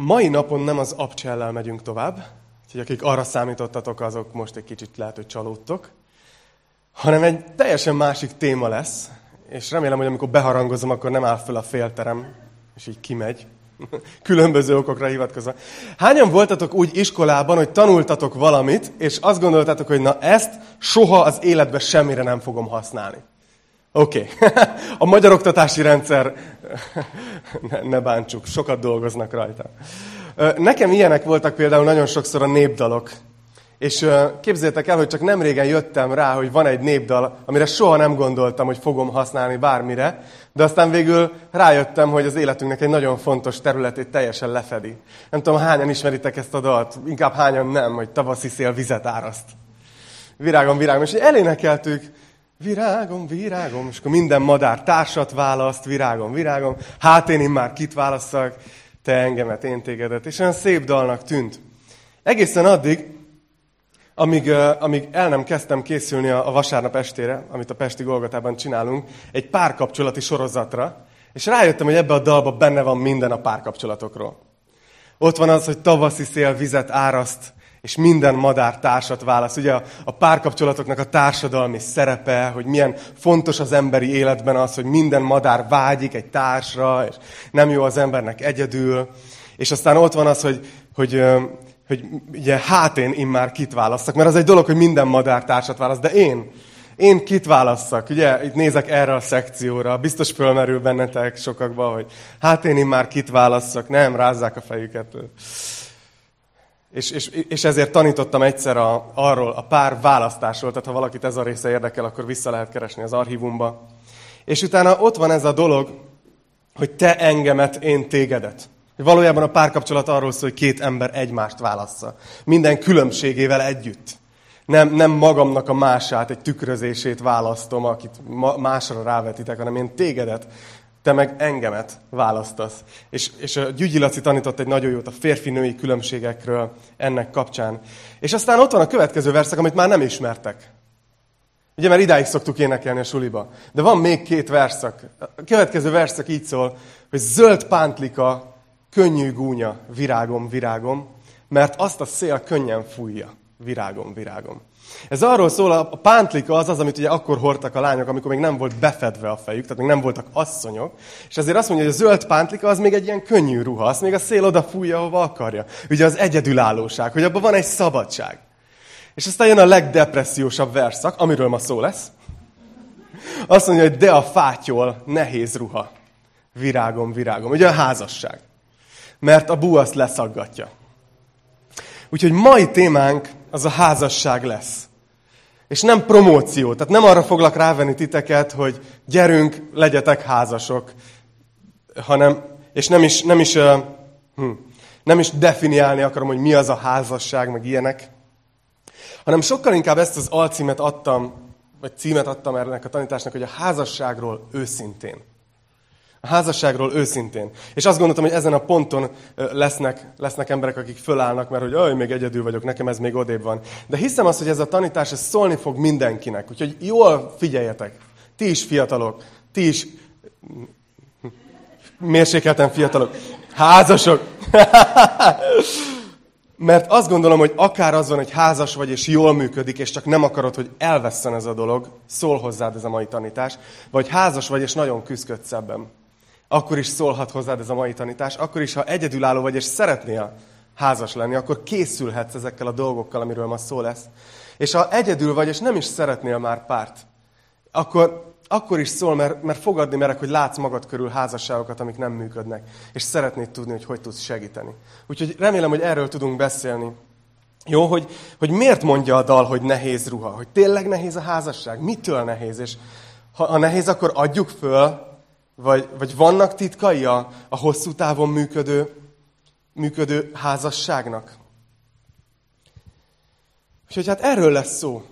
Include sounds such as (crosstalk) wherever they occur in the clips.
Mai napon nem az abcsellel megyünk tovább, úgyhogy akik arra számítottatok, azok most egy kicsit lehet, hogy csalódtok, hanem egy teljesen másik téma lesz, és remélem, hogy amikor beharangozom, akkor nem áll föl a félterem, és így kimegy. (laughs) Különböző okokra hivatkozva. Hányan voltatok úgy iskolában, hogy tanultatok valamit, és azt gondoltátok, hogy na ezt soha az életben semmire nem fogom használni. Oké. Okay. (laughs) A magyar oktatási rendszer, (laughs) ne, ne bántsuk, sokat dolgoznak rajta. Nekem ilyenek voltak például nagyon sokszor a népdalok. És képzeljétek el, hogy csak nem régen jöttem rá, hogy van egy népdal, amire soha nem gondoltam, hogy fogom használni bármire, de aztán végül rájöttem, hogy az életünknek egy nagyon fontos területét teljesen lefedi. Nem tudom, hányan ismeritek ezt a dalt, inkább hányan nem, hogy tavaszi szél vizet áraszt. Virágom, virágom. És elénekeltük, Virágom, virágom, és akkor minden madár társat választ, virágom, virágom. Hát én már kit választak, te engemet, én tégedet. És olyan szép dalnak tűnt. Egészen addig, amíg, amíg el nem kezdtem készülni a, a vasárnap estére, amit a Pesti Golgatában csinálunk, egy párkapcsolati sorozatra, és rájöttem, hogy ebbe a dalba benne van minden a párkapcsolatokról. Ott van az, hogy tavaszi szél vizet áraszt, és minden madár társat válasz. Ugye a, párkapcsolatoknak a társadalmi szerepe, hogy milyen fontos az emberi életben az, hogy minden madár vágyik egy társra, és nem jó az embernek egyedül. És aztán ott van az, hogy, hogy, hogy ugye hát én immár kit választak, mert az egy dolog, hogy minden madár társat választ, de én, én kit válasszak? Ugye, itt nézek erre a szekcióra, biztos fölmerül bennetek sokakba, hogy hát én immár kit válasszak, nem, rázzák a fejüket. És, és, és ezért tanítottam egyszer a, arról, a pár választásról, tehát ha valakit ez a része érdekel, akkor vissza lehet keresni az archívumba. És utána ott van ez a dolog, hogy te engemet, én tégedet. Valójában a párkapcsolat arról szól, hogy két ember egymást válassza. Minden különbségével együtt. Nem, nem magamnak a mását, egy tükrözését választom, akit másra rávetitek, hanem én tégedet te meg engemet választasz. És, és a Gyügyi Laci tanított egy nagyon jót a férfi-női különbségekről ennek kapcsán. És aztán ott van a következő verszak, amit már nem ismertek. Ugye, mert idáig szoktuk énekelni a suliba. De van még két verszak. A következő verszak így szól, hogy zöld pántlika, könnyű gúnya, virágom, virágom, mert azt a szél könnyen fújja, virágom, virágom. Ez arról szól, a pántlika az az, amit ugye akkor hordtak a lányok, amikor még nem volt befedve a fejük, tehát még nem voltak asszonyok. És ezért azt mondja, hogy a zöld pántlika az még egy ilyen könnyű ruha, azt még a szél oda fújja, ahova akarja. Ugye az egyedülállóság, hogy abban van egy szabadság. És aztán jön a legdepressziósabb verszak, amiről ma szó lesz. Azt mondja, hogy de a fátyol nehéz ruha. Virágom, virágom. Ugye a házasság. Mert a bú azt leszaggatja. Úgyhogy mai témánk az a házasság lesz. És nem promóció, tehát nem arra foglak rávenni titeket, hogy gyerünk, legyetek házasok, hanem, és nem is, nem is, uh, hm, nem is definiálni akarom, hogy mi az a házasság, meg ilyenek, hanem sokkal inkább ezt az alcímet adtam, vagy címet adtam ennek a tanításnak, hogy a házasságról őszintén. A házasságról őszintén. És azt gondoltam, hogy ezen a ponton lesznek, lesznek emberek, akik fölállnak, mert hogy aj, még egyedül vagyok, nekem ez még odébb van. De hiszem azt, hogy ez a tanítás ez szólni fog mindenkinek. Úgyhogy jól figyeljetek. Ti is fiatalok, ti is mérsékelten fiatalok. Házasok. (laughs) Mert azt gondolom, hogy akár az van, hogy házas vagy, és jól működik, és csak nem akarod, hogy elvesszen ez a dolog, szól hozzád ez a mai tanítás, vagy házas vagy, és nagyon küzdködsz ebben akkor is szólhat hozzád ez a mai tanítás, akkor is, ha egyedülálló vagy, és szeretnél házas lenni, akkor készülhetsz ezekkel a dolgokkal, amiről ma szó lesz. És ha egyedül vagy, és nem is szeretnél már párt, akkor, akkor is szól, mert, mert fogadni merek, hogy látsz magad körül házasságokat, amik nem működnek, és szeretnéd tudni, hogy hogy tudsz segíteni. Úgyhogy remélem, hogy erről tudunk beszélni. Jó, hogy, hogy miért mondja a dal, hogy nehéz ruha? Hogy tényleg nehéz a házasság? Mitől nehéz? És ha, ha nehéz, akkor adjuk föl, vagy, vagy vannak titkai a, a hosszú távon működő, működő házasságnak? Úgyhogy hát erről lesz szó.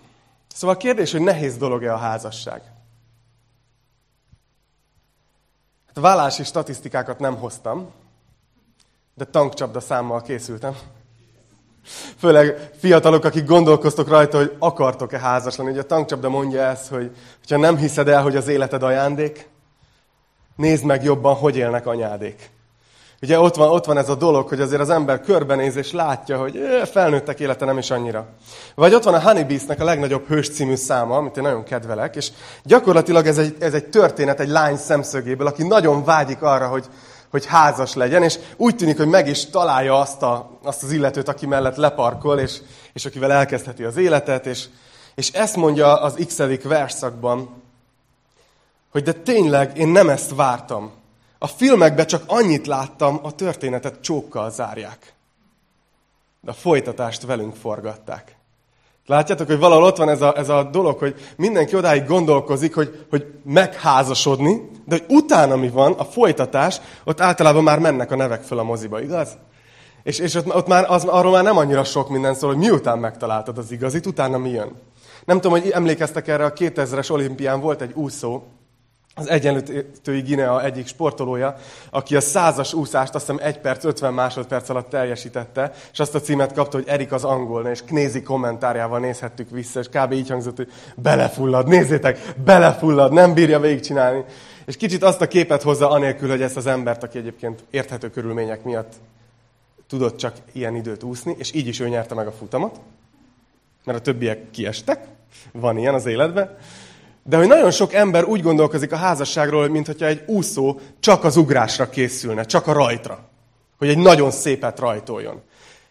Szóval a kérdés, hogy nehéz dolog-e a házasság? Hát vállási statisztikákat nem hoztam, de tankcsapda számmal készültem. Főleg fiatalok, akik gondolkoztok rajta, hogy akartok-e házas lenni. Ugye a tankcsapda mondja ezt, hogy ha nem hiszed el, hogy az életed ajándék, Nézd meg jobban, hogy élnek anyádék. Ugye ott van, ott van ez a dolog, hogy azért az ember körbenéz és látja, hogy felnőttek élete nem is annyira. Vagy ott van a Honeybees-nek a legnagyobb hős című száma, amit én nagyon kedvelek, és gyakorlatilag ez egy, ez egy történet egy lány szemszögéből, aki nagyon vágyik arra, hogy, hogy házas legyen, és úgy tűnik, hogy meg is találja azt, a, azt az illetőt, aki mellett leparkol, és, és akivel elkezdheti az életet, és, és ezt mondja az x verszakban, hogy de tényleg én nem ezt vártam. A filmekben csak annyit láttam, a történetet csókkal zárják. De a folytatást velünk forgatták. Látjátok, hogy valahol ott van ez a, ez a dolog, hogy mindenki odáig gondolkozik, hogy, hogy megházasodni, de hogy utána mi van, a folytatás, ott általában már mennek a nevek föl a moziba, igaz? És, és ott, ott már, az, arról már nem annyira sok minden szól, hogy miután megtaláltad az igazit, utána mi jön. Nem tudom, hogy emlékeztek erre, a 2000-es olimpián volt egy úszó, az egyenlítői Guinea egyik sportolója, aki a százas úszást azt hiszem 1 perc 50 másodperc alatt teljesítette, és azt a címet kapta, hogy Erik az angol, és Knézi kommentárjával nézhettük vissza, és kb. így hangzott, hogy belefullad, nézzétek, belefullad, nem bírja végigcsinálni. És kicsit azt a képet hozza anélkül, hogy ezt az embert, aki egyébként érthető körülmények miatt tudott csak ilyen időt úszni, és így is ő nyerte meg a futamot, mert a többiek kiestek, van ilyen az életben, de hogy nagyon sok ember úgy gondolkozik a házasságról, mintha egy úszó csak az ugrásra készülne, csak a rajtra. Hogy egy nagyon szépet rajtoljon.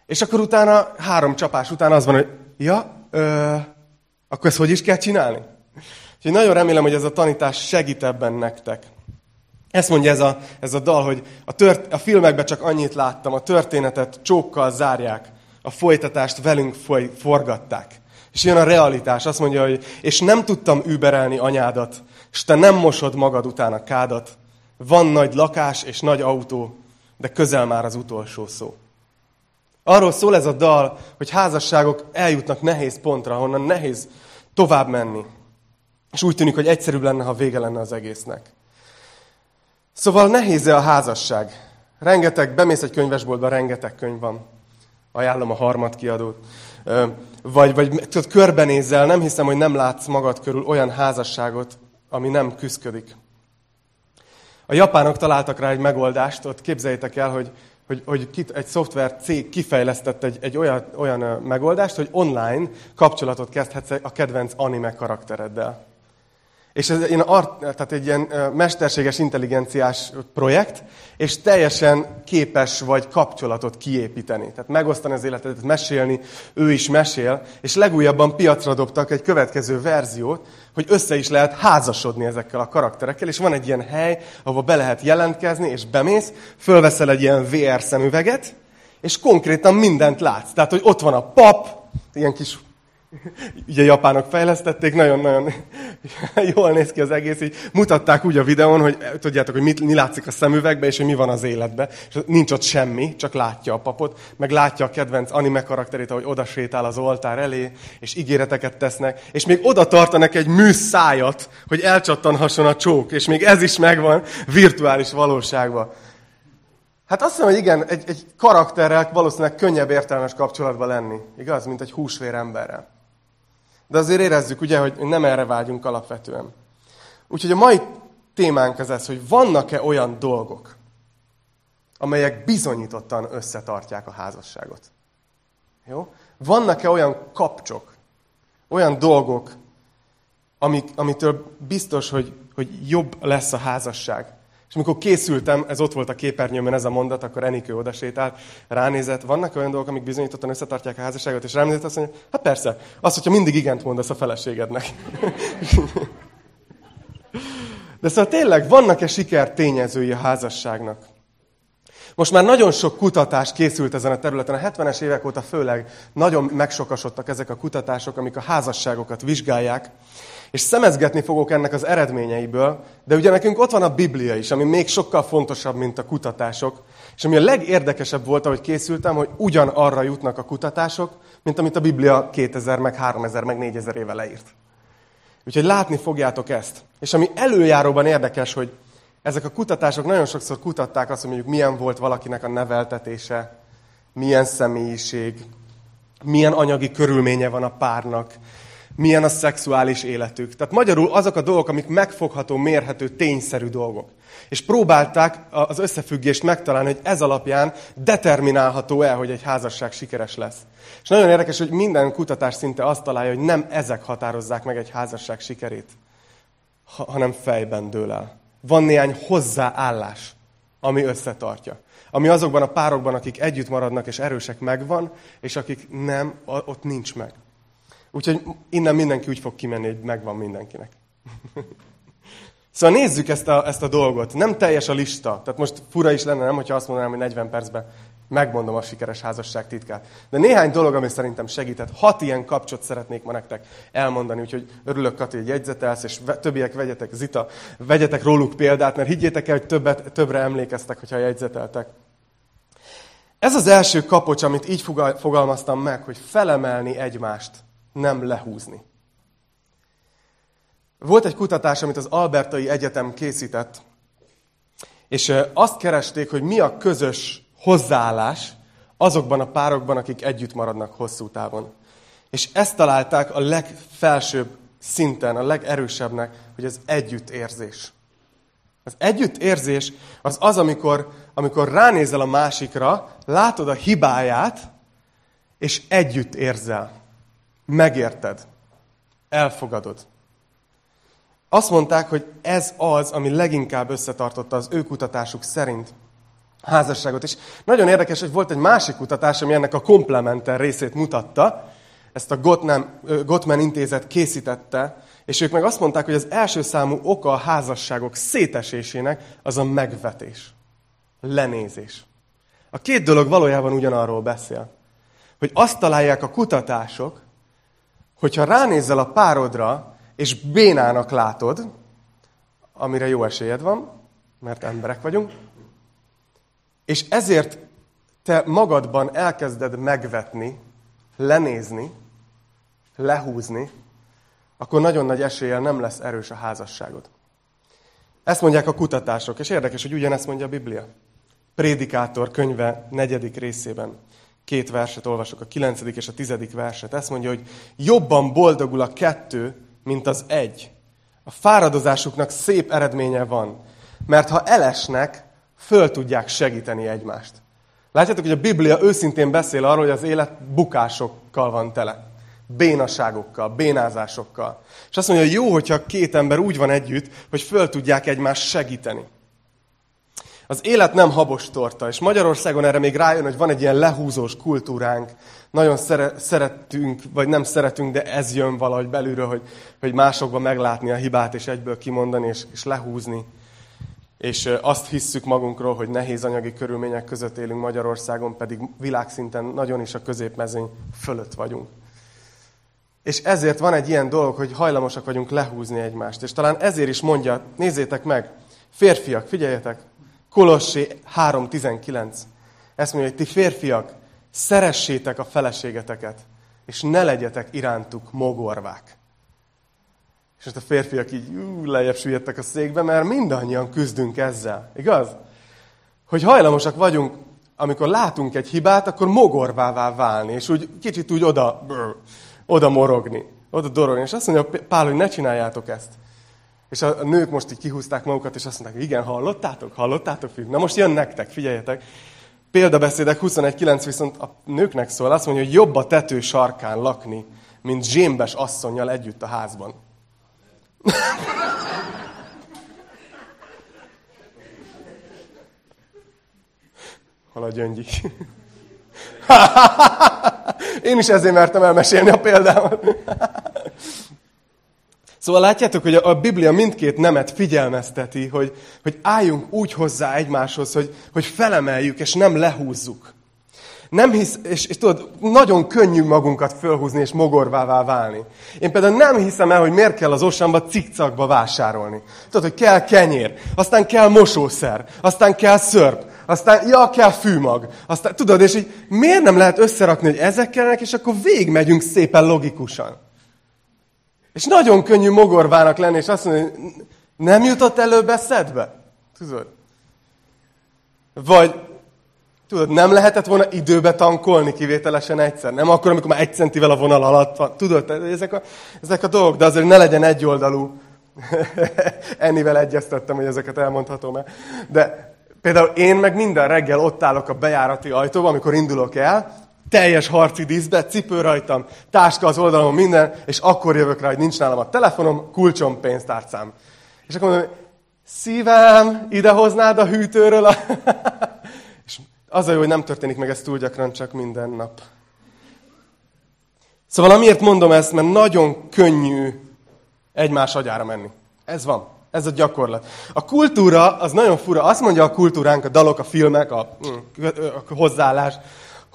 És akkor utána, három csapás után az van, hogy ja, ö, akkor ezt hogy is kell csinálni? Úgyhogy nagyon remélem, hogy ez a tanítás segít ebben nektek. Ezt mondja ez a, ez a dal, hogy a, tört, a filmekben csak annyit láttam, a történetet csókkal zárják, a folytatást velünk foly, forgatták. És jön a realitás, azt mondja, hogy és nem tudtam überelni anyádat, és te nem mosod magad után a kádat. Van nagy lakás és nagy autó, de közel már az utolsó szó. Arról szól ez a dal, hogy házasságok eljutnak nehéz pontra, honnan nehéz tovább menni. És úgy tűnik, hogy egyszerűbb lenne, ha vége lenne az egésznek. Szóval nehéz -e a házasság? Rengeteg, bemész egy könyvesboltba, rengeteg könyv van. Ajánlom a harmad kiadót vagy, vagy tudod, körbenézzel, nem hiszem, hogy nem látsz magad körül olyan házasságot, ami nem küzdködik. A japánok találtak rá egy megoldást, ott képzeljétek el, hogy, hogy, hogy egy szoftver cég kifejlesztett egy, egy olyan, olyan megoldást, hogy online kapcsolatot kezdhetsz a kedvenc anime karaktereddel. És ez ilyen art, tehát egy ilyen mesterséges intelligenciás projekt, és teljesen képes vagy kapcsolatot kiépíteni. Tehát megosztani az életedet, mesélni, ő is mesél, és legújabban piacra dobtak egy következő verziót, hogy össze is lehet házasodni ezekkel a karakterekkel, és van egy ilyen hely, ahova be lehet jelentkezni, és bemész, fölveszel egy ilyen VR szemüveget, és konkrétan mindent látsz. Tehát, hogy ott van a pap, ilyen kis ugye japánok fejlesztették, nagyon-nagyon (laughs) jól néz ki az egész, így mutatták úgy a videón, hogy tudjátok, hogy mit, mi látszik a szemüvegbe, és hogy mi van az életbe. És nincs ott semmi, csak látja a papot, meg látja a kedvenc anime karakterét, ahogy oda sétál az oltár elé, és ígéreteket tesznek, és még oda tartanak egy műszájat, hogy elcsattanhasson a csók, és még ez is megvan virtuális valóságban. Hát azt hiszem, hogy igen, egy, egy karakterrel valószínűleg könnyebb értelmes kapcsolatban lenni, igaz, mint egy húsvér emberrel. De azért érezzük, ugye, hogy nem erre vágyunk alapvetően. Úgyhogy a mai témánk az ez, hogy vannak-e olyan dolgok, amelyek bizonyítottan összetartják a házasságot. Jó? Vannak-e olyan kapcsok, olyan dolgok, amik, amitől biztos, hogy, hogy jobb lesz a házasság, és amikor készültem, ez ott volt a képernyőmön ez a mondat, akkor Enikő odasétált, ránézett, vannak olyan dolgok, amik bizonyítottan összetartják a házasságot, és ránézett azt mondja, hát persze, az, hogyha mindig igent mondasz a feleségednek. (laughs) De szóval tényleg vannak-e siker tényezői a házasságnak? Most már nagyon sok kutatás készült ezen a területen. A 70-es évek óta főleg nagyon megsokasodtak ezek a kutatások, amik a házasságokat vizsgálják. És szemezgetni fogok ennek az eredményeiből, de ugye nekünk ott van a Biblia is, ami még sokkal fontosabb, mint a kutatások. És ami a legérdekesebb volt, ahogy készültem, hogy ugyan arra jutnak a kutatások, mint amit a Biblia 2000, meg 3000, meg 4000 éve leírt. Úgyhogy látni fogjátok ezt. És ami előjáróban érdekes, hogy ezek a kutatások nagyon sokszor kutatták azt, hogy mondjuk milyen volt valakinek a neveltetése, milyen személyiség, milyen anyagi körülménye van a párnak, milyen a szexuális életük. Tehát magyarul azok a dolgok, amik megfogható, mérhető, tényszerű dolgok. És próbálták az összefüggést megtalálni, hogy ez alapján determinálható-e, hogy egy házasság sikeres lesz. És nagyon érdekes, hogy minden kutatás szinte azt találja, hogy nem ezek határozzák meg egy házasság sikerét, hanem fejben dől el. Van néhány hozzáállás, ami összetartja. Ami azokban a párokban, akik együtt maradnak és erősek megvan, és akik nem, ott nincs meg. Úgyhogy innen mindenki úgy fog kimenni, hogy megvan mindenkinek. (laughs) Szóval nézzük ezt a, ezt a dolgot. Nem teljes a lista. Tehát most fura is lenne, nem, hogyha azt mondanám, hogy 40 percben megmondom a sikeres házasság titkát. De néhány dolog, ami szerintem segített. Hat ilyen kapcsot szeretnék ma nektek elmondani, úgyhogy örülök, Kati, hogy jegyzetelsz, és többiek vegyetek, Zita, vegyetek róluk példát, mert higgyétek el, hogy többet, többre emlékeztek, hogyha jegyzeteltek. Ez az első kapocs, amit így fogalmaztam meg, hogy felemelni egymást, nem lehúzni. Volt egy kutatás, amit az Albertai Egyetem készített, és azt keresték, hogy mi a közös hozzáállás azokban a párokban, akik együtt maradnak hosszú távon. És ezt találták a legfelsőbb szinten, a legerősebbnek, hogy az együttérzés. Az együttérzés az az, amikor, amikor ránézel a másikra, látod a hibáját, és együtt érzel. Megérted. Elfogadod. Azt mondták, hogy ez az, ami leginkább összetartotta az ő kutatásuk szerint házasságot. És nagyon érdekes, hogy volt egy másik kutatás, ami ennek a komplementer részét mutatta. Ezt a Gottman, Gottman intézet készítette, és ők meg azt mondták, hogy az első számú oka a házasságok szétesésének az a megvetés, lenézés. A két dolog valójában ugyanarról beszél. Hogy azt találják a kutatások, hogyha ránézel a párodra, és bénának látod, amire jó esélyed van, mert emberek vagyunk, és ezért te magadban elkezded megvetni, lenézni, lehúzni, akkor nagyon nagy eséllyel nem lesz erős a házasságod. Ezt mondják a kutatások, és érdekes, hogy ugyanezt mondja a Biblia. Prédikátor könyve negyedik részében két verset olvasok, a kilencedik és a tizedik verset. Ezt mondja, hogy jobban boldogul a kettő, mint az egy. A fáradozásuknak szép eredménye van, mert ha elesnek, föl tudják segíteni egymást. Látjátok, hogy a Biblia őszintén beszél arról, hogy az élet bukásokkal van tele. Bénaságokkal, bénázásokkal. És azt mondja, hogy jó, hogyha két ember úgy van együtt, hogy föl tudják egymást segíteni. Az élet nem habos torta, és Magyarországon erre még rájön, hogy van egy ilyen lehúzós kultúránk. Nagyon szere, szeretünk, vagy nem szeretünk, de ez jön valahogy belülről, hogy, hogy másokban meglátni a hibát, és egyből kimondani, és, és lehúzni. És azt hisszük magunkról, hogy nehéz anyagi körülmények között élünk Magyarországon, pedig világszinten nagyon is a középmezőny fölött vagyunk. És ezért van egy ilyen dolog, hogy hajlamosak vagyunk lehúzni egymást. És talán ezért is mondja, nézzétek meg, férfiak, figyeljetek, Kolossé 3.19. Ezt mondja, hogy ti férfiak, szeressétek a feleségeteket, és ne legyetek irántuk mogorvák. És most a férfiak így ú, lejjebb süllyedtek a székbe, mert mindannyian küzdünk ezzel. Igaz? Hogy hajlamosak vagyunk, amikor látunk egy hibát, akkor mogorvává válni, és úgy kicsit úgy oda, brr, oda morogni, oda dorogni. És azt mondja Pál, hogy ne csináljátok ezt. És a nők most így kihúzták magukat, és azt mondták, igen, hallottátok, hallottátok, fiúk? Na most jön nektek, figyeljetek. Példabeszédek 21.9 viszont a nőknek szól, azt mondja, hogy jobb a tető sarkán lakni, mint zsémbes asszonyjal együtt a házban. Hol a gyöngyik? Én is ezért mertem elmesélni a példámat. (laughs) Szóval látjátok, hogy a Biblia mindkét nemet figyelmezteti, hogy, hogy álljunk úgy hozzá egymáshoz, hogy, hogy felemeljük, és nem lehúzzuk. Nem hisz, és, és tudod, nagyon könnyű magunkat fölhúzni és mogorvává válni. Én például nem hiszem el, hogy miért kell az osamba cikcakba vásárolni. Tudod, hogy kell kenyér, aztán kell mosószer, aztán kell szörp, aztán, ja, kell fűmag. Aztán, tudod, és így miért nem lehet összerakni, hogy ezek kellene, és akkor végigmegyünk szépen logikusan. És nagyon könnyű mogorvának lenni, és azt mondani, nem jutott előbb eszedbe? Tudod? Vagy, tudod, nem lehetett volna időbe tankolni kivételesen egyszer? Nem akkor, amikor már egy centivel a vonal alatt van. Tudod, ezek a, ezek a dolgok, de azért ne legyen egyoldalú (laughs) Ennivel egyeztettem, hogy ezeket elmondhatom-e. De például én meg minden reggel ott állok a bejárati ajtóban, amikor indulok el, teljes harci díszbe, cipő rajtam, táska az oldalon, minden, és akkor jövök rá, hogy nincs nálam a telefonom, kulcsom, pénztárcám. És akkor mondom, szívem, idehoznád a hűtőről a... (laughs) és az a jó, hogy nem történik meg ez túl gyakran, csak minden nap. Szóval amiért mondom ezt, mert nagyon könnyű egymás agyára menni. Ez van. Ez a gyakorlat. A kultúra, az nagyon fura. Azt mondja a kultúránk, a dalok, a filmek, a, a hozzáállás,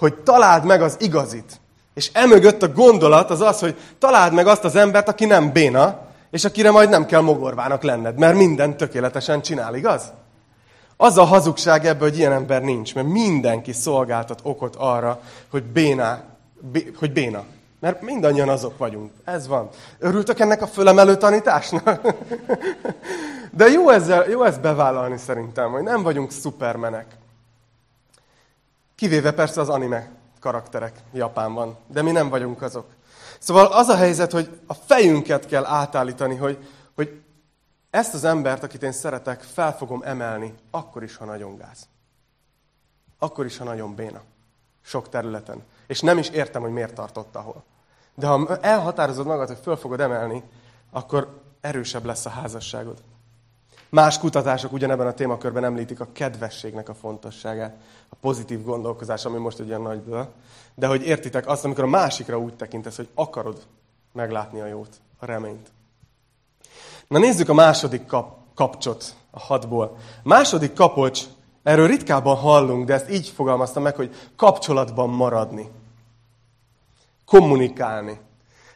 hogy találd meg az igazit. És emögött a gondolat az az, hogy találd meg azt az embert, aki nem béna, és akire majd nem kell mogorvának lenned, mert minden tökéletesen csinál, igaz? Az a hazugság ebből, hogy ilyen ember nincs, mert mindenki szolgáltat okot arra, hogy béna, bé, hogy béna. Mert mindannyian azok vagyunk. Ez van. Örültök ennek a fölemelő tanításnak? (laughs) De jó, ezzel, jó ezt bevállalni szerintem, hogy nem vagyunk szupermenek. Kivéve persze az anime karakterek Japánban, de mi nem vagyunk azok. Szóval az a helyzet, hogy a fejünket kell átállítani, hogy, hogy ezt az embert, akit én szeretek, fel fogom emelni, akkor is, ha nagyon gáz. Akkor is, ha nagyon béna. Sok területen. És nem is értem, hogy miért tartott ahol. De ha elhatározod magad, hogy föl fogod emelni, akkor erősebb lesz a házasságod. Más kutatások ugyanebben a témakörben említik a kedvességnek a fontosságát, a pozitív gondolkozás, ami most egy ilyen nagy de hogy értitek azt, amikor a másikra úgy tekintesz, hogy akarod meglátni a jót, a reményt. Na nézzük a második kap, kapcsot a hatból. Második kapocs, erről ritkábban hallunk, de ezt így fogalmaztam meg, hogy kapcsolatban maradni. Kommunikálni.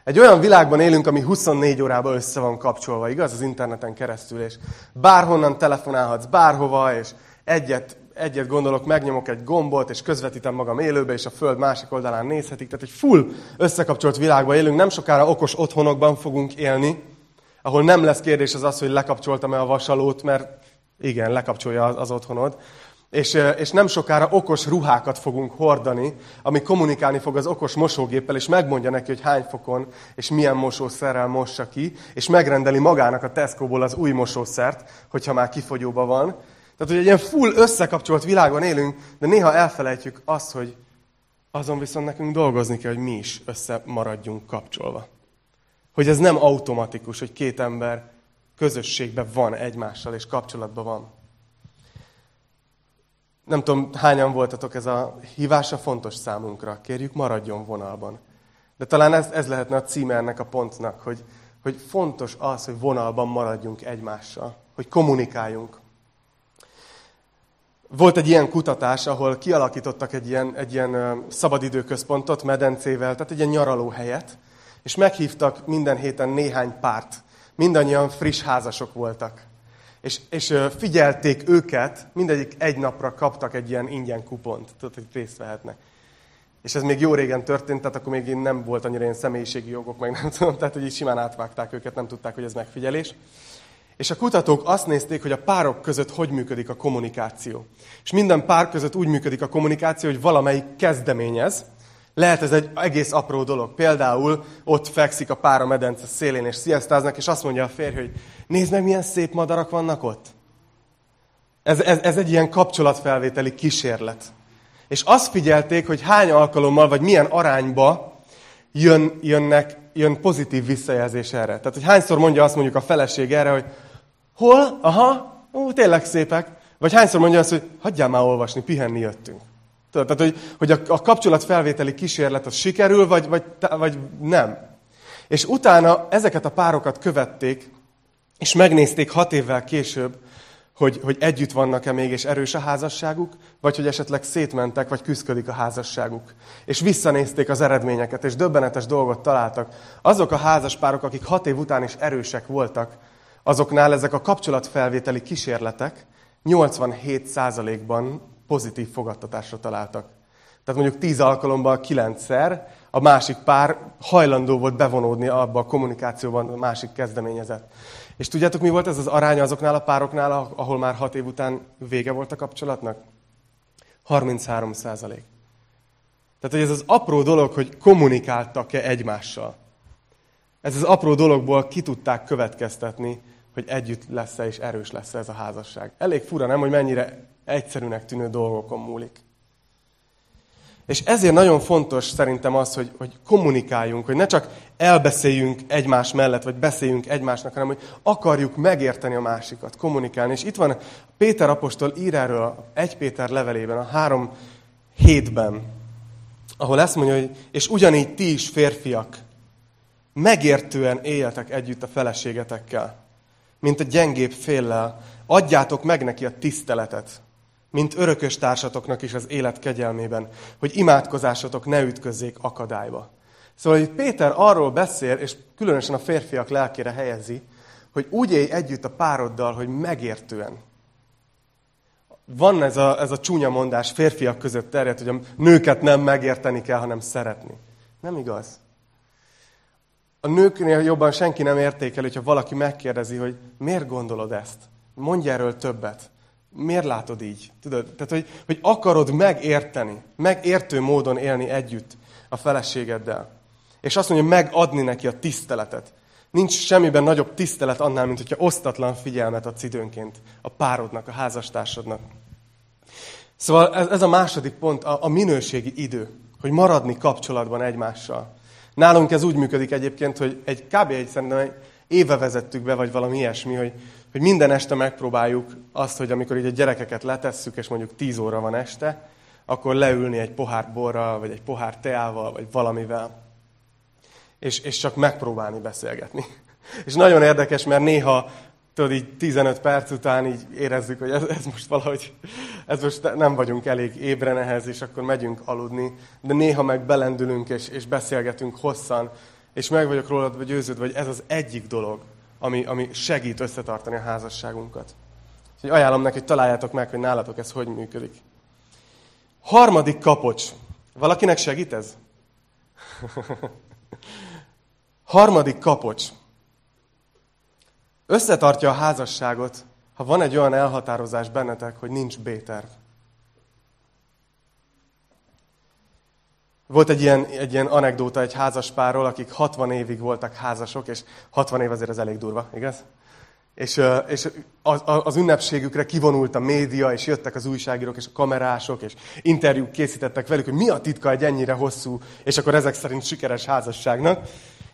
Egy olyan világban élünk, ami 24 órában össze van kapcsolva, igaz? Az interneten keresztül, és bárhonnan telefonálhatsz, bárhova, és egyet, egyet gondolok, megnyomok egy gombot, és közvetítem magam élőbe, és a föld másik oldalán nézhetik. Tehát egy full összekapcsolt világban élünk, nem sokára okos otthonokban fogunk élni, ahol nem lesz kérdés az az, hogy lekapcsoltam-e a vasalót, mert igen, lekapcsolja az, az otthonod, és, és nem sokára okos ruhákat fogunk hordani, ami kommunikálni fog az okos mosógéppel, és megmondja neki, hogy hány fokon és milyen mosószerrel mossa ki, és megrendeli magának a Tesco-ból az új mosószert, hogyha már kifogyóba van. Tehát, hogy egy ilyen full összekapcsolt világban élünk, de néha elfelejtjük azt, hogy azon viszont nekünk dolgozni kell, hogy mi is összemaradjunk kapcsolva. Hogy ez nem automatikus, hogy két ember közösségben van egymással, és kapcsolatban van. Nem tudom, hányan voltatok, ez a hívása fontos számunkra. Kérjük, maradjon vonalban. De talán ez, ez lehetne a címe ennek a pontnak, hogy, hogy fontos az, hogy vonalban maradjunk egymással, hogy kommunikáljunk. Volt egy ilyen kutatás, ahol kialakítottak egy ilyen, egy ilyen szabadidőközpontot medencével, tehát egy ilyen nyaraló helyet, és meghívtak minden héten néhány párt. Mindannyian friss házasok voltak és, és figyelték őket, mindegyik egy napra kaptak egy ilyen ingyen kupont, tudod, hogy részt vehetnek. És ez még jó régen történt, tehát akkor még nem volt annyira ilyen személyiségi jogok, meg nem (laughs) tudom, tehát hogy így simán átvágták őket, nem tudták, hogy ez megfigyelés. És a kutatók azt nézték, hogy a párok között hogy működik a kommunikáció. És minden pár között úgy működik a kommunikáció, hogy valamelyik kezdeményez, lehet ez egy egész apró dolog. Például ott fekszik a pár a medence szélén, és sziasztáznak, és azt mondja a férj, hogy nézd meg, milyen szép madarak vannak ott. Ez, ez, ez egy ilyen kapcsolatfelvételi kísérlet. És azt figyelték, hogy hány alkalommal, vagy milyen arányba jön, jönnek, jön pozitív visszajelzés erre. Tehát, hogy hányszor mondja azt mondjuk a feleség erre, hogy hol? Aha, ó, tényleg szépek. Vagy hányszor mondja azt, hogy hagyjál már olvasni, pihenni jöttünk. Tehát, hogy, hogy a, a kapcsolatfelvételi kísérlet az sikerül, vagy, vagy, vagy nem. És utána ezeket a párokat követték, és megnézték hat évvel később, hogy, hogy együtt vannak-e még, és erős a házasságuk, vagy hogy esetleg szétmentek, vagy küzdik a házasságuk. És visszanézték az eredményeket, és döbbenetes dolgot találtak. Azok a házaspárok, akik hat év után is erősek voltak, azoknál ezek a kapcsolatfelvételi kísérletek 87%-ban pozitív fogadtatásra találtak. Tehát mondjuk tíz alkalommal kilencszer a másik pár hajlandó volt bevonódni abba a kommunikációban a másik kezdeményezet. És tudjátok, mi volt ez az aránya azoknál a pároknál, ahol már hat év után vége volt a kapcsolatnak? 33 százalék. Tehát, hogy ez az apró dolog, hogy kommunikáltak-e egymással. Ez az apró dologból ki tudták következtetni, hogy együtt lesz-e és erős lesz -e ez a házasság. Elég fura, nem, hogy mennyire egyszerűnek tűnő dolgokon múlik. És ezért nagyon fontos szerintem az, hogy, hogy kommunikáljunk, hogy ne csak elbeszéljünk egymás mellett, vagy beszéljünk egymásnak, hanem hogy akarjuk megérteni a másikat, kommunikálni. És itt van Péter apostol ír erről 1 Péter levelében, a három hétben, ahol ezt mondja, hogy és ugyanígy ti is férfiak, megértően éljetek együtt a feleségetekkel, mint a gyengébb féllel, adjátok meg neki a tiszteletet, mint örökös társatoknak is az élet kegyelmében, hogy imádkozásotok ne ütközzék akadályba. Szóval itt Péter arról beszél, és különösen a férfiak lelkére helyezi, hogy úgy élj együtt a pároddal, hogy megértően. Van ez a, ez a csúnya mondás férfiak között terjed, hogy a nőket nem megérteni kell, hanem szeretni. Nem igaz. A nőknél jobban senki nem értékel, hogyha valaki megkérdezi, hogy miért gondolod ezt? Mondj erről többet. Miért látod így? Tudod? Tehát, hogy, hogy akarod megérteni, megértő módon élni együtt a feleségeddel. És azt mondja, megadni neki a tiszteletet. Nincs semmiben nagyobb tisztelet annál, mint hogyha osztatlan figyelmet adsz időnként a párodnak, a házastársadnak. Szóval ez, ez a második pont, a, a minőségi idő, hogy maradni kapcsolatban egymással. Nálunk ez úgy működik egyébként, hogy egy kb. egy szerintem egy éve vezettük be, vagy valami ilyesmi, hogy, hogy minden este megpróbáljuk azt, hogy amikor így a gyerekeket letesszük, és mondjuk 10 óra van este, akkor leülni egy pohár borral, vagy egy pohár teával, vagy valamivel, és, és csak megpróbálni beszélgetni. (laughs) És nagyon érdekes, mert néha tudod, így 15 perc után így érezzük, hogy ez, ez most valahogy, ez most nem vagyunk elég ébren ehhez, és akkor megyünk aludni. De néha meg belendülünk, és, és beszélgetünk hosszan, és meg vagyok rólad vagy győződve, hogy ez az egyik dolog, ami, ami segít összetartani a házasságunkat. Úgyhogy ajánlom neki, hogy találjátok meg, hogy nálatok ez hogy működik. Harmadik kapocs. Valakinek segít ez? (laughs) Harmadik kapocs. Összetartja a házasságot, ha van egy olyan elhatározás bennetek, hogy nincs B-terv. Volt egy ilyen, egy ilyen anekdóta egy házaspárról, akik 60 évig voltak házasok, és 60 év azért az elég durva, igaz? És, és az, az ünnepségükre kivonult a média, és jöttek az újságírók és a kamerások, és interjúk készítettek velük, hogy mi a titka egy ennyire hosszú, és akkor ezek szerint sikeres házasságnak.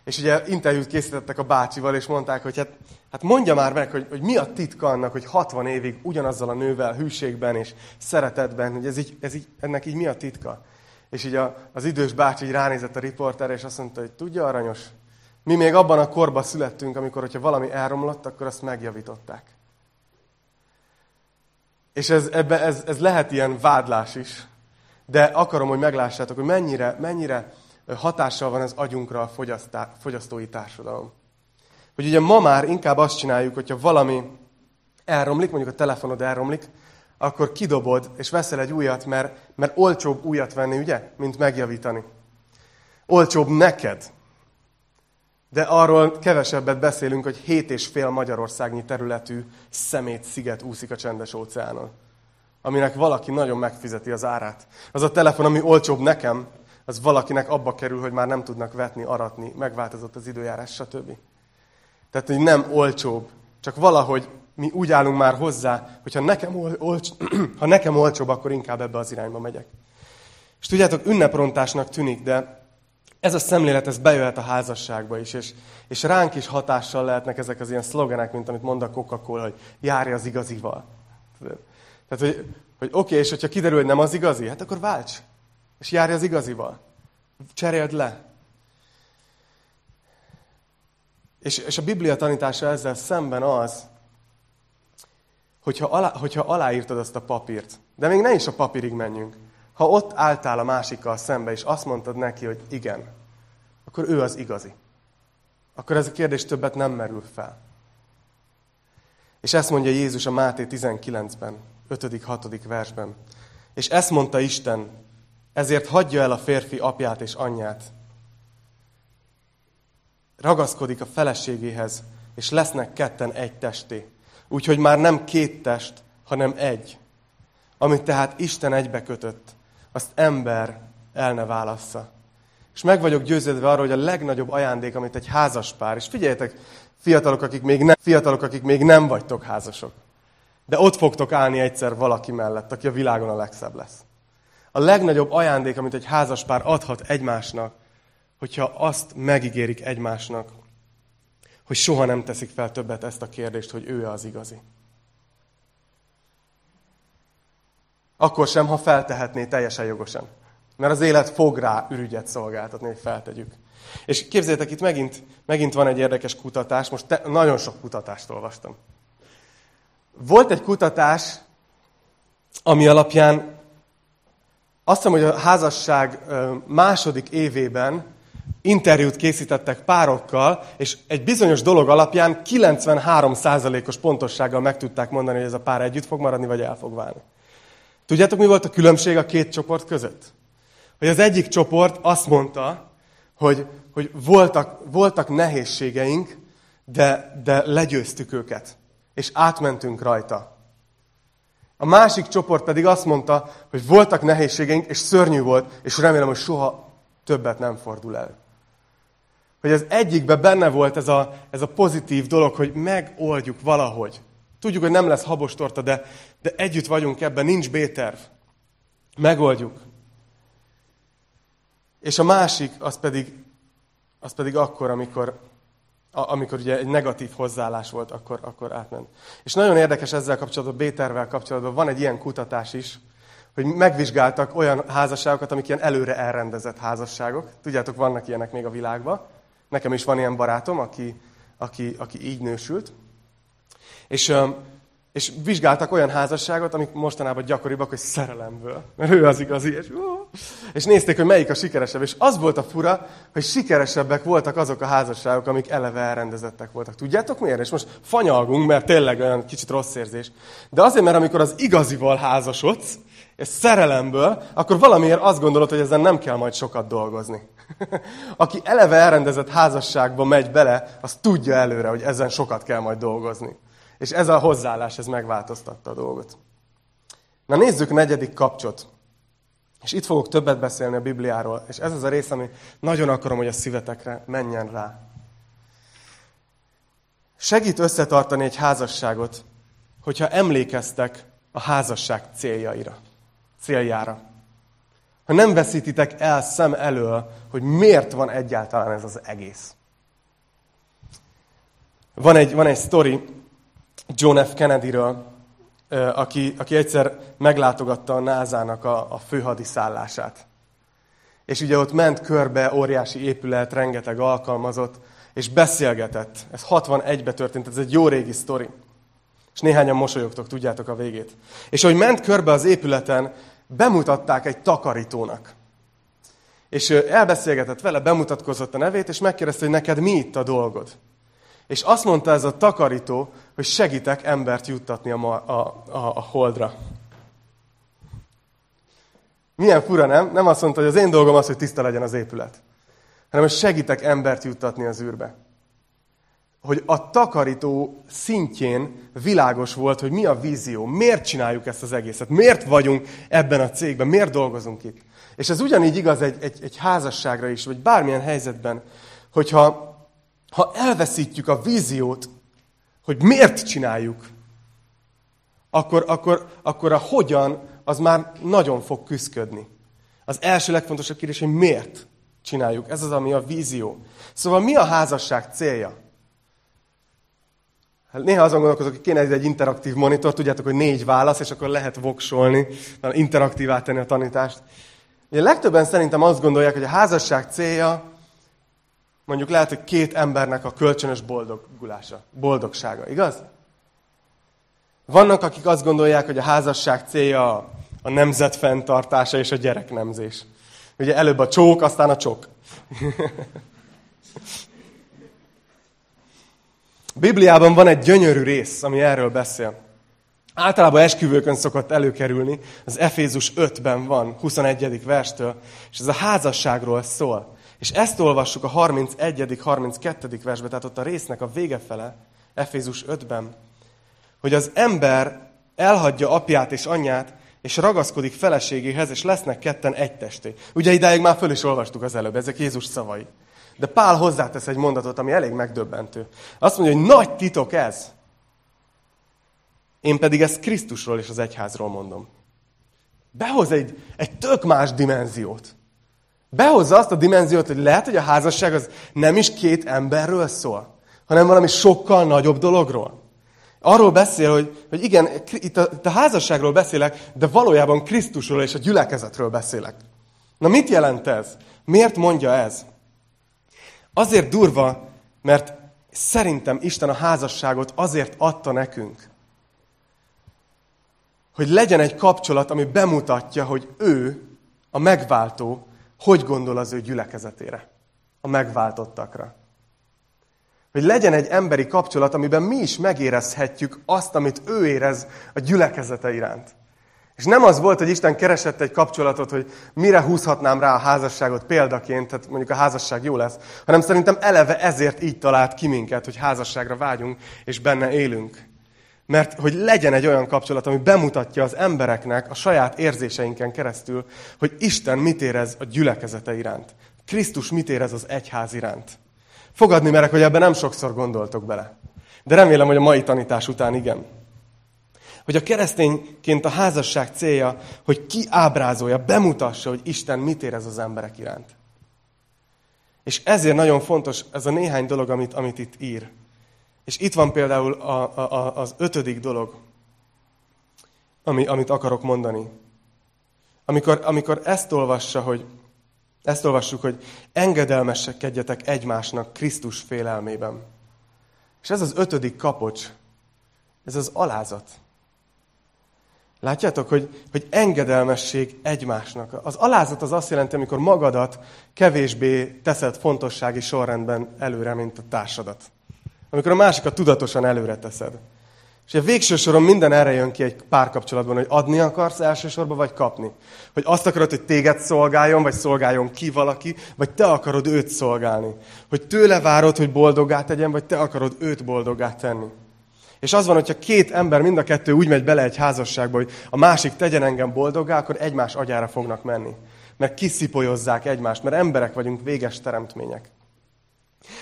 És ugye interjút készítettek a bácsival, és mondták, hogy hát, hát mondja már meg, hogy, hogy mi a titka annak, hogy 60 évig ugyanazzal a nővel hűségben és szeretetben, hogy ez így, ez így, ennek így mi a titka? És így a, az idős bácsi így ránézett a riporterre, és azt mondta, hogy tudja, aranyos, mi még abban a korban születtünk, amikor, hogyha valami elromlott, akkor azt megjavították. És ez, ebbe, ez, ez lehet ilyen vádlás is, de akarom, hogy meglássátok, hogy mennyire, mennyire hatással van az agyunkra a fogyasztói társadalom. Hogy ugye ma már inkább azt csináljuk, hogyha valami elromlik, mondjuk a telefonod elromlik, akkor kidobod, és veszel egy újat, mert, mert olcsóbb újat venni, ugye, mint megjavítani. Olcsóbb neked. De arról kevesebbet beszélünk, hogy hét és fél Magyarországnyi területű szemét sziget úszik a csendes óceánon. Aminek valaki nagyon megfizeti az árát. Az a telefon, ami olcsóbb nekem, az valakinek abba kerül, hogy már nem tudnak vetni, aratni, megváltozott az időjárás, stb. Tehát, hogy nem olcsóbb, csak valahogy mi úgy állunk már hozzá, hogy ha nekem, ol, olcs, (clears throat) ha nekem olcsóbb, akkor inkább ebbe az irányba megyek. És tudjátok, ünneprontásnak tűnik, de ez a szemlélet, ez bejöhet a házasságba is, és, és ránk is hatással lehetnek ezek az ilyen szlogenek, mint amit mond a Coca-Cola, hogy járj az igazival. Tehát, hogy, hogy oké, okay, és hogyha kiderül, hogy nem az igazi, hát akkor válts. És járj az igazival. Cseréld le. És, és a Biblia tanítása ezzel szemben az, hogyha, alá, hogyha aláírtad azt a papírt, de még ne is a papírig menjünk, ha ott álltál a másikkal szembe, és azt mondtad neki, hogy igen, akkor ő az igazi. Akkor ez a kérdés többet nem merül fel. És ezt mondja Jézus a Máté 19-ben, 5.-6. versben. És ezt mondta Isten, ezért hagyja el a férfi apját és anyját. Ragaszkodik a feleségéhez, és lesznek ketten egy testé. Úgyhogy már nem két test, hanem egy. Amit tehát Isten egybe kötött, azt ember el ne válassza. És meg vagyok győződve arról, hogy a legnagyobb ajándék, amit egy házas pár, és figyeljetek, fiatalok, akik még nem, fiatalok, akik még nem vagytok házasok, de ott fogtok állni egyszer valaki mellett, aki a világon a legszebb lesz. A legnagyobb ajándék, amit egy házas pár adhat egymásnak, hogyha azt megígérik egymásnak, hogy soha nem teszik fel többet ezt a kérdést, hogy ő az igazi. Akkor sem, ha feltehetné teljesen jogosan. Mert az élet fog rá ürügyet szolgáltatni, hogy feltegyük. És képzeljétek, itt megint, megint van egy érdekes kutatás, most te, nagyon sok kutatást olvastam. Volt egy kutatás, ami alapján azt hiszem, hogy a házasság második évében interjút készítettek párokkal, és egy bizonyos dolog alapján 93%-os pontossággal meg tudták mondani, hogy ez a pár együtt fog maradni, vagy el fog válni. Tudjátok, mi volt a különbség a két csoport között? Hogy az egyik csoport azt mondta, hogy, hogy voltak, voltak nehézségeink, de, de legyőztük őket, és átmentünk rajta. A másik csoport pedig azt mondta, hogy voltak nehézségeink, és szörnyű volt, és remélem, hogy soha többet nem fordul el. Hogy az egyikben benne volt ez a, ez a pozitív dolog, hogy megoldjuk valahogy. Tudjuk, hogy nem lesz habos torta, de, de együtt vagyunk ebben, nincs B-terv. Megoldjuk. És a másik, az pedig, az pedig akkor, amikor, amikor ugye egy negatív hozzáállás volt, akkor, akkor átment. És nagyon érdekes ezzel kapcsolatban, B-tervvel kapcsolatban, van egy ilyen kutatás is, hogy megvizsgáltak olyan házasságokat, amik ilyen előre elrendezett házasságok. Tudjátok, vannak ilyenek még a világban. Nekem is van ilyen barátom, aki, aki, aki így nősült. És, és vizsgáltak olyan házasságot, amik mostanában gyakoribbak, hogy szerelemből. Mert ő az igazi. És, és nézték, hogy melyik a sikeresebb. És az volt a fura, hogy sikeresebbek voltak azok a házasságok, amik eleve elrendezettek voltak. Tudjátok miért? És most fanyalgunk, mert tényleg olyan kicsit rossz érzés. De azért, mert amikor az igazival házasodsz, és szerelemből, akkor valamiért azt gondolod, hogy ezen nem kell majd sokat dolgozni. (laughs) Aki eleve elrendezett házasságba megy bele, az tudja előre, hogy ezen sokat kell majd dolgozni. És ez a hozzáállás, ez megváltoztatta a dolgot. Na nézzük negyedik kapcsot. És itt fogok többet beszélni a Bibliáról, és ez az a rész, ami nagyon akarom, hogy a szívetekre menjen rá. Segít összetartani egy házasságot, hogyha emlékeztek a házasság céljaira, céljára. Ha nem veszítitek el szem elől, hogy miért van egyáltalán ez az egész. Van egy, van egy sztori, John F. Kennedyről, aki, aki egyszer meglátogatta a názának a, a főhadiszállását. És ugye ott ment körbe óriási épület, rengeteg alkalmazott, és beszélgetett. Ez 61-ben történt, ez egy jó régi sztori. És néhányan mosolyogtok, tudjátok a végét. És ahogy ment körbe az épületen, bemutatták egy takarítónak. És elbeszélgetett vele, bemutatkozott a nevét, és megkérdezte, hogy neked mi itt a dolgod. És azt mondta ez a takarító, hogy segítek embert juttatni a, a, a, a holdra. Milyen fura, nem? Nem azt mondta, hogy az én dolgom az, hogy tiszta legyen az épület. Hanem, hogy segítek embert juttatni az űrbe. Hogy a takarító szintjén világos volt, hogy mi a vízió, miért csináljuk ezt az egészet, miért vagyunk ebben a cégben, miért dolgozunk itt. És ez ugyanígy igaz egy, egy, egy házasságra is, vagy bármilyen helyzetben, hogyha ha elveszítjük a víziót, hogy miért csináljuk, akkor, akkor, akkor a hogyan az már nagyon fog küzdködni. Az első legfontosabb kérdés, hogy miért csináljuk. Ez az, ami a vízió. Szóval mi a házasság célja? Hát néha azon gondolkozok, hogy kéne egy interaktív monitor, tudjátok, hogy négy válasz, és akkor lehet voksolni, interaktívá tenni a tanítást. Ugye legtöbben szerintem azt gondolják, hogy a házasság célja mondjuk lehet, hogy két embernek a kölcsönös boldogulása, boldogsága, igaz? Vannak, akik azt gondolják, hogy a házasság célja a nemzet fenntartása és a gyereknemzés. Ugye előbb a csók, aztán a csok. (laughs) Bibliában van egy gyönyörű rész, ami erről beszél. Általában esküvőkön szokott előkerülni, az Efézus 5-ben van, 21. verstől, és ez a házasságról szól. És ezt olvassuk a 31. 32. versben, tehát ott a résznek a vége fele, Efézus 5-ben, hogy az ember elhagyja apját és anyját, és ragaszkodik feleségéhez, és lesznek ketten egy testé. Ugye idáig már föl is olvastuk az előbb, ezek Jézus szavai. De Pál hozzátesz egy mondatot, ami elég megdöbbentő. Azt mondja, hogy nagy titok ez. Én pedig ezt Krisztusról és az egyházról mondom. Behoz egy, egy tök más dimenziót. Behozza azt a dimenziót, hogy lehet, hogy a házasság az nem is két emberről szól, hanem valami sokkal nagyobb dologról. Arról beszél, hogy, hogy igen, itt a, itt a házasságról beszélek, de valójában Krisztusról és a gyülekezetről beszélek. Na mit jelent ez? Miért mondja ez? Azért durva, mert szerintem Isten a házasságot azért adta nekünk, hogy legyen egy kapcsolat, ami bemutatja, hogy ő, a megváltó, hogy gondol az ő gyülekezetére, a megváltottakra. Hogy legyen egy emberi kapcsolat, amiben mi is megérezhetjük azt, amit ő érez a gyülekezete iránt. És nem az volt, hogy Isten keresett egy kapcsolatot, hogy mire húzhatnám rá a házasságot példaként, tehát mondjuk a házasság jó lesz, hanem szerintem eleve ezért így talált ki minket, hogy házasságra vágyunk, és benne élünk. Mert hogy legyen egy olyan kapcsolat, ami bemutatja az embereknek a saját érzéseinken keresztül, hogy Isten mit érez a gyülekezete iránt. Krisztus mit érez az egyház iránt. Fogadni merek, hogy ebben nem sokszor gondoltok bele. De remélem, hogy a mai tanítás után igen. Hogy a keresztényként a házasság célja, hogy kiábrázolja, bemutassa, hogy Isten mit érez az emberek iránt. És ezért nagyon fontos ez a néhány dolog, amit, amit itt ír. És itt van például a, a, az ötödik dolog, ami, amit akarok mondani. Amikor, amikor ezt olvassa, hogy ezt olvassuk, hogy engedelmeskedjetek egymásnak Krisztus félelmében. És ez az ötödik kapocs, ez az alázat. Látjátok, hogy, hogy engedelmesség egymásnak. Az alázat az azt jelenti, amikor magadat kevésbé teszed fontossági sorrendben előre, mint a társadat. Amikor a másikat tudatosan előre teszed. És a végső soron minden erre jön ki egy párkapcsolatban, hogy adni akarsz elsősorban, vagy kapni. Hogy azt akarod, hogy téged szolgáljon, vagy szolgáljon ki valaki, vagy te akarod őt szolgálni. Hogy tőle várod, hogy boldogát tegyen, vagy te akarod őt boldogát tenni. És az van, hogyha két ember, mind a kettő úgy megy bele egy házasságba, hogy a másik tegyen engem boldoggá, akkor egymás agyára fognak menni. Mert kiszipolyozzák egymást, mert emberek vagyunk, véges teremtmények.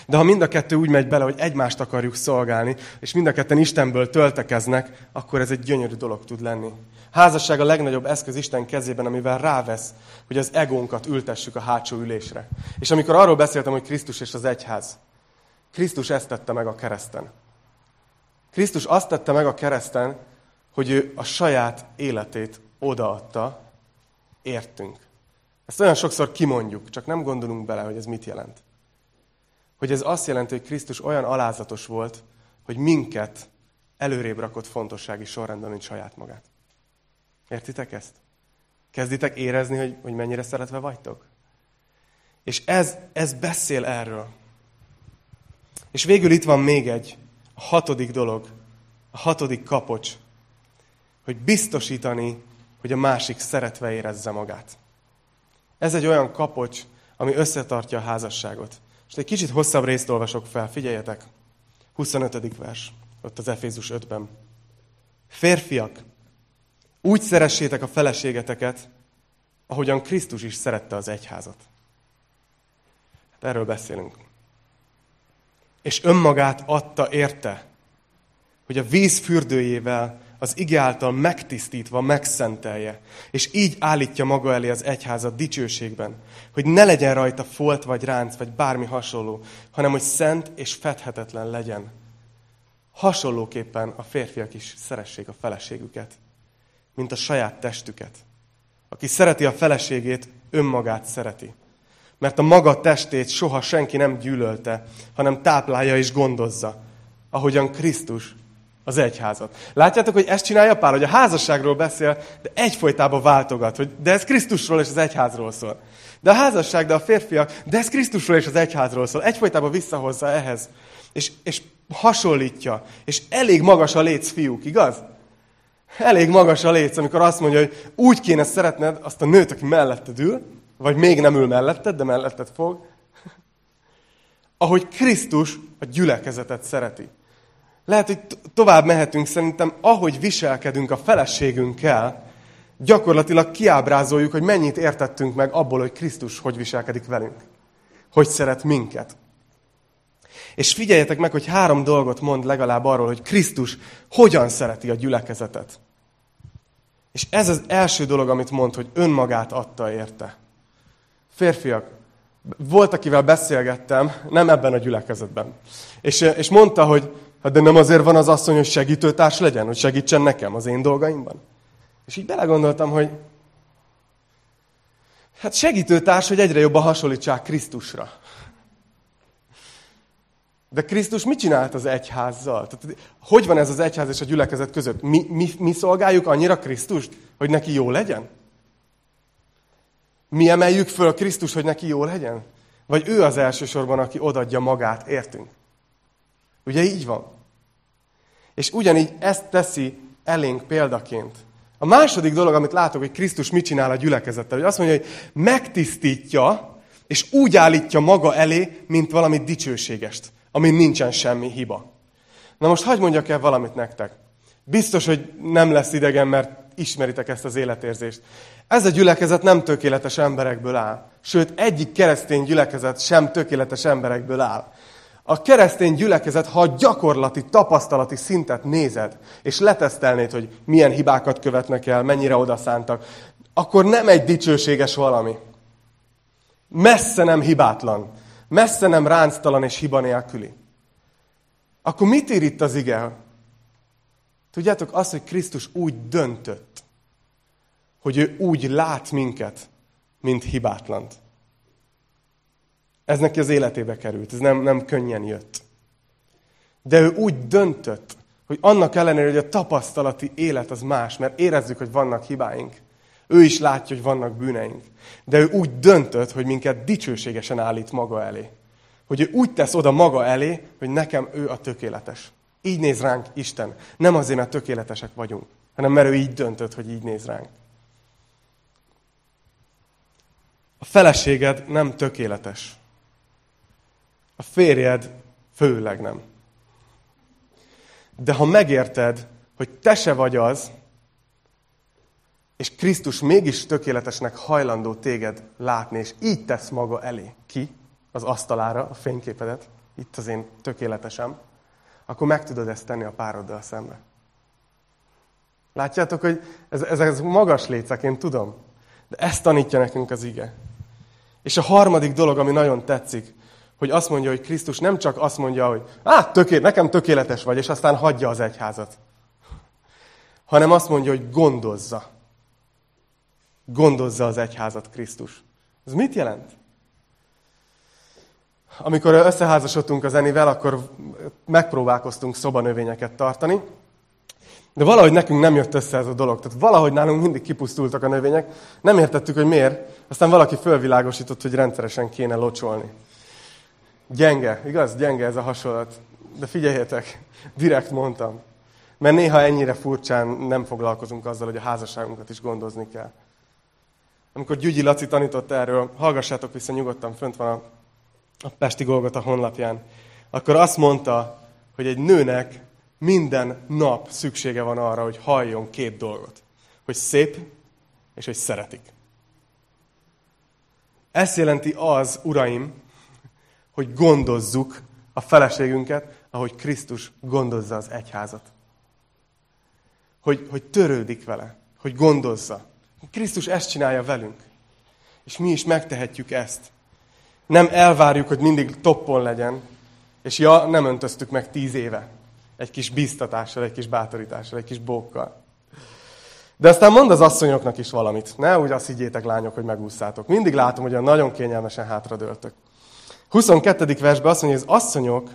De ha mind a kettő úgy megy bele, hogy egymást akarjuk szolgálni, és mind a ketten Istenből töltekeznek, akkor ez egy gyönyörű dolog tud lenni. Házasság a legnagyobb eszköz Isten kezében, amivel rávesz, hogy az egónkat ültessük a hátsó ülésre. És amikor arról beszéltem, hogy Krisztus és az egyház, Krisztus ezt tette meg a kereszten. Krisztus azt tette meg a kereszten, hogy ő a saját életét odaadta, értünk. Ezt olyan sokszor kimondjuk, csak nem gondolunk bele, hogy ez mit jelent hogy ez azt jelenti, hogy Krisztus olyan alázatos volt, hogy minket előrébb rakott fontossági sorrendben, mint saját magát. Értitek ezt? Kezditek érezni, hogy, hogy mennyire szeretve vagytok? És ez, ez beszél erről. És végül itt van még egy, hatodik dolog, a hatodik kapocs, hogy biztosítani, hogy a másik szeretve érezze magát. Ez egy olyan kapocs, ami összetartja a házasságot. És egy kicsit hosszabb részt olvasok fel, figyeljetek. 25. vers, ott az Efézus 5-ben. Férfiak, úgy szeressétek a feleségeteket, ahogyan Krisztus is szerette az egyházat. Hát erről beszélünk. És önmagát adta érte, hogy a víz fürdőjével az ige által megtisztítva megszentelje, és így állítja maga elé az egyházat dicsőségben, hogy ne legyen rajta folt vagy ránc, vagy bármi hasonló, hanem hogy szent és fedhetetlen legyen. Hasonlóképpen a férfiak is szeressék a feleségüket, mint a saját testüket. Aki szereti a feleségét, önmagát szereti. Mert a maga testét soha senki nem gyűlölte, hanem táplálja és gondozza, ahogyan Krisztus az egyházat. Látjátok, hogy ezt csinálja Pál, hogy a házasságról beszél, de egyfolytában váltogat, hogy de ez Krisztusról és az egyházról szól. De a házasság, de a férfiak, de ez Krisztusról és az egyházról szól. Egyfolytában visszahozza ehhez. És, és hasonlítja. És elég magas a léc, fiúk, igaz? Elég magas a léc, amikor azt mondja, hogy úgy kéne szeretned azt a nőt, aki melletted ül, vagy még nem ül melletted, de melletted fog, ahogy Krisztus a gyülekezetet szereti. Lehet, hogy tovább mehetünk, szerintem ahogy viselkedünk a feleségünkkel, Gyakorlatilag kiábrázoljuk, hogy mennyit értettünk meg abból, hogy Krisztus hogy viselkedik velünk. Hogy szeret minket. És figyeljetek meg, hogy három dolgot mond legalább arról, hogy Krisztus hogyan szereti a gyülekezetet. És ez az első dolog, amit mond, hogy önmagát adta érte. Férfiak, volt, akivel beszélgettem, nem ebben a gyülekezetben. És, és mondta, hogy hát de nem azért van az asszony, hogy segítőtárs legyen, hogy segítsen nekem az én dolgaimban. És így belegondoltam, hogy hát segítőtárs, hogy egyre jobban hasonlítsák Krisztusra. De Krisztus mit csinált az egyházzal? Tehát, hogy van ez az egyház és a gyülekezet között? Mi, mi, mi szolgáljuk annyira Krisztust, hogy neki jó legyen? Mi emeljük föl a Krisztus, hogy neki jó legyen? Vagy ő az elsősorban, aki odadja magát, értünk? Ugye így van? És ugyanígy ezt teszi elénk példaként. A második dolog, amit látok, hogy Krisztus mit csinál a gyülekezettel, hogy azt mondja, hogy megtisztítja, és úgy állítja maga elé, mint valami dicsőségest amin nincsen semmi hiba. Na most hagyd mondjak el valamit nektek. Biztos, hogy nem lesz idegen, mert ismeritek ezt az életérzést. Ez a gyülekezet nem tökéletes emberekből áll. Sőt, egyik keresztény gyülekezet sem tökéletes emberekből áll. A keresztény gyülekezet, ha gyakorlati, tapasztalati szintet nézed, és letesztelnéd, hogy milyen hibákat követnek el, mennyire odaszántak, akkor nem egy dicsőséges valami. Messze nem hibátlan messze nem ránctalan és hiba nélküli. Akkor mit ír itt az ige? Tudjátok, az, hogy Krisztus úgy döntött, hogy ő úgy lát minket, mint hibátlant. Ez neki az életébe került, ez nem, nem könnyen jött. De ő úgy döntött, hogy annak ellenére, hogy a tapasztalati élet az más, mert érezzük, hogy vannak hibáink. Ő is látja, hogy vannak bűneink. De ő úgy döntött, hogy minket dicsőségesen állít maga elé. Hogy ő úgy tesz oda maga elé, hogy nekem ő a tökéletes. Így néz ránk Isten. Nem azért, mert tökéletesek vagyunk, hanem mert ő így döntött, hogy így néz ránk. A feleséged nem tökéletes. A férjed főleg nem. De ha megérted, hogy te se vagy az, és Krisztus mégis tökéletesnek hajlandó téged látni, és így tesz maga elé ki az asztalára a fényképedet, itt az én tökéletesem, akkor meg tudod ezt tenni a pároddal szembe. Látjátok, hogy ez, ez, ez magas lécek, tudom. De ezt tanítja nekünk az ige. És a harmadik dolog, ami nagyon tetszik, hogy azt mondja, hogy Krisztus nem csak azt mondja, hogy á, töké, nekem tökéletes vagy, és aztán hagyja az egyházat. Hanem azt mondja, hogy gondozza gondozza az egyházat Krisztus. Ez mit jelent? Amikor összeházasodtunk az Enivel, akkor megpróbálkoztunk szobanövényeket tartani, de valahogy nekünk nem jött össze ez a dolog. Tehát valahogy nálunk mindig kipusztultak a növények. Nem értettük, hogy miért. Aztán valaki fölvilágosított, hogy rendszeresen kéne locsolni. Gyenge, igaz? Gyenge ez a hasonlat. De figyeljetek, direkt mondtam. Mert néha ennyire furcsán nem foglalkozunk azzal, hogy a házasságunkat is gondozni kell amikor Gyügyi Laci tanított erről, hallgassátok vissza nyugodtan, fönt van a, a Pesti Golgota honlapján, akkor azt mondta, hogy egy nőnek minden nap szüksége van arra, hogy halljon két dolgot. Hogy szép, és hogy szeretik. Ezt jelenti az, uraim, hogy gondozzuk a feleségünket, ahogy Krisztus gondozza az egyházat. Hogy, hogy törődik vele, hogy gondozza. Krisztus ezt csinálja velünk. És mi is megtehetjük ezt. Nem elvárjuk, hogy mindig toppon legyen, és ja, nem öntöztük meg tíz éve. Egy kis biztatással, egy kis bátorítással, egy kis bókkal. De aztán mond az asszonyoknak is valamit. Ne úgy azt higgyétek, lányok, hogy megúszátok. Mindig látom, hogy olyan nagyon kényelmesen hátradőltök. 22. versben azt mondja, hogy az asszonyok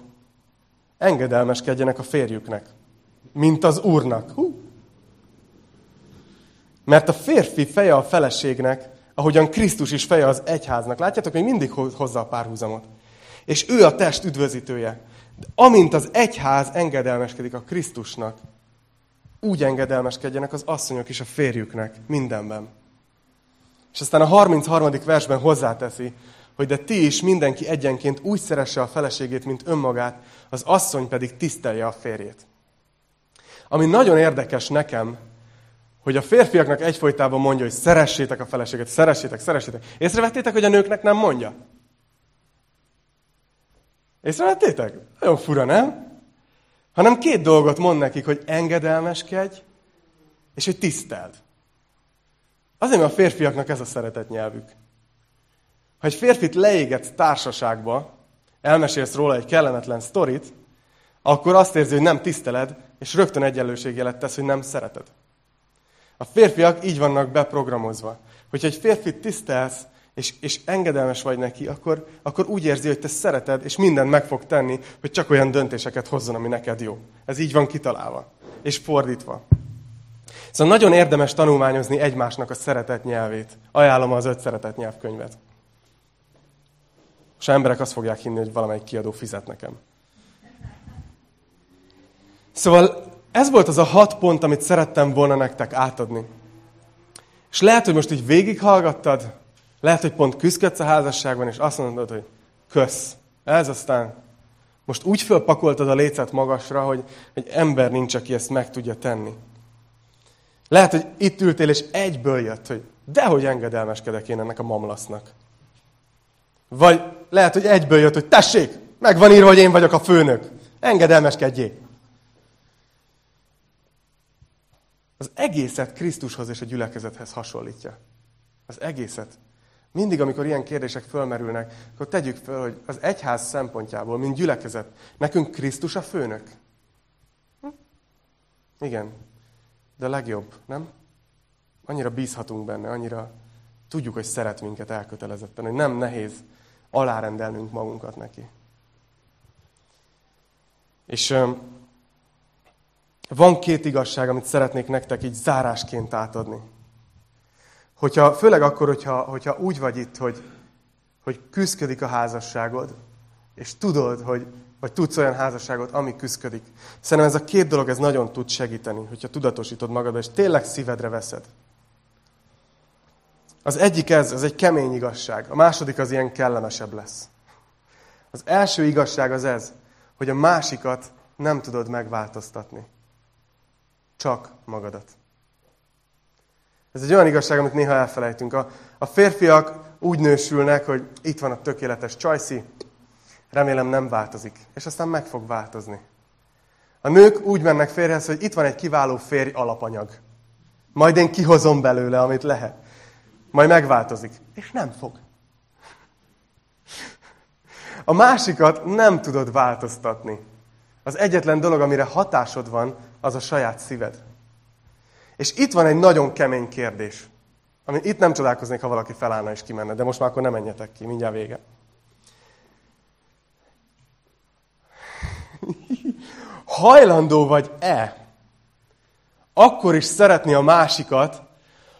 engedelmeskedjenek a férjüknek, mint az úrnak. Hú, mert a férfi feje a feleségnek, ahogyan Krisztus is feje az egyháznak. Látjátok, hogy mindig hozza a párhuzamot. És ő a test üdvözítője. De amint az egyház engedelmeskedik a Krisztusnak, úgy engedelmeskedjenek az asszonyok is a férjüknek mindenben. És aztán a 33. versben hozzáteszi, hogy de ti is mindenki egyenként úgy szeresse a feleségét, mint önmagát, az asszony pedig tisztelje a férjét. Ami nagyon érdekes nekem, hogy a férfiaknak egyfolytában mondja, hogy szeressétek a feleséget, szeressétek, szeressétek. Észrevettétek, hogy a nőknek nem mondja? Észrevettétek? Nagyon fura, nem? Hanem két dolgot mond nekik, hogy engedelmeskedj, és hogy tiszteld. Azért, mert a férfiaknak ez a szeretet nyelvük. Ha egy férfit leégetsz társaságba, elmesélsz róla egy kellemetlen sztorit, akkor azt érzi, hogy nem tiszteled, és rögtön egyenlőségjelet tesz, hogy nem szereted. A férfiak így vannak beprogramozva. Hogyha egy férfit tisztelsz, és, és engedelmes vagy neki, akkor, akkor úgy érzi, hogy te szereted, és mindent meg fog tenni, hogy csak olyan döntéseket hozzon, ami neked jó. Ez így van kitalálva. És fordítva. Szóval nagyon érdemes tanulmányozni egymásnak a szeretet nyelvét. Ajánlom az öt szeretet nyelvkönyvet. És emberek azt fogják hinni, hogy valamelyik kiadó fizet nekem. Szóval ez volt az a hat pont, amit szerettem volna nektek átadni. És lehet, hogy most így végighallgattad, lehet, hogy pont küzdködsz a házasságban, és azt mondod, hogy kösz. Ez aztán most úgy fölpakoltad a lécet magasra, hogy egy ember nincs, aki ezt meg tudja tenni. Lehet, hogy itt ültél, és egyből jött, hogy dehogy engedelmeskedek én ennek a mamlasznak. Vagy lehet, hogy egyből jött, hogy tessék, meg van írva, hogy én vagyok a főnök. Engedelmeskedjék. Az egészet Krisztushoz és a gyülekezethez hasonlítja. Az egészet. Mindig, amikor ilyen kérdések fölmerülnek, akkor tegyük föl, hogy az egyház szempontjából, mint gyülekezet, nekünk Krisztus a főnök. Hm? Igen, de a legjobb, nem? Annyira bízhatunk benne, annyira tudjuk, hogy szeret minket elkötelezetten, hogy nem nehéz alárendelnünk magunkat neki. És van két igazság, amit szeretnék nektek így zárásként átadni. Hogyha, főleg akkor, hogyha, hogyha úgy vagy itt, hogy, hogy küzdködik a házasságod, és tudod, hogy, vagy tudsz olyan házasságot, ami küzdködik. Szerintem ez a két dolog, ez nagyon tud segíteni, hogyha tudatosítod magad, és tényleg szívedre veszed. Az egyik ez, az egy kemény igazság. A második az ilyen kellemesebb lesz. Az első igazság az ez, hogy a másikat nem tudod megváltoztatni. Csak magadat. Ez egy olyan igazság, amit néha elfelejtünk. A, a férfiak úgy nősülnek, hogy itt van a tökéletes csajszi, remélem nem változik. És aztán meg fog változni. A nők úgy mennek férjhez, hogy itt van egy kiváló férj alapanyag. Majd én kihozom belőle, amit lehet. Majd megváltozik. És nem fog. A másikat nem tudod változtatni. Az egyetlen dolog, amire hatásod van, az a saját szíved. És itt van egy nagyon kemény kérdés, ami itt nem csodálkoznék, ha valaki felállna és kimenne, de most már akkor nem menjetek ki, mindjárt vége. (laughs) Hajlandó vagy-e akkor is szeretni a másikat,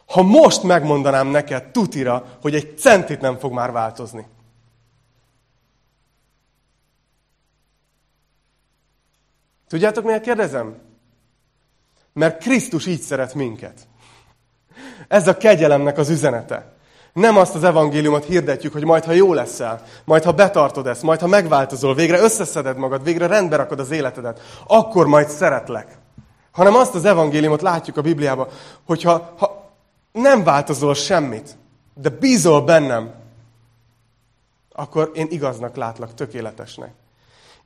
ha most megmondanám neked tutira, hogy egy centit nem fog már változni? Tudjátok, miért kérdezem? Mert Krisztus így szeret minket. Ez a kegyelemnek az üzenete. Nem azt az evangéliumot hirdetjük, hogy majd ha jó leszel, majd ha betartod ezt, majd ha megváltozol, végre összeszeded magad, végre rendbe rakod az életedet, akkor majd szeretlek. Hanem azt az evangéliumot látjuk a Bibliában, hogyha ha nem változol semmit, de bízol bennem, akkor én igaznak látlak, tökéletesnek.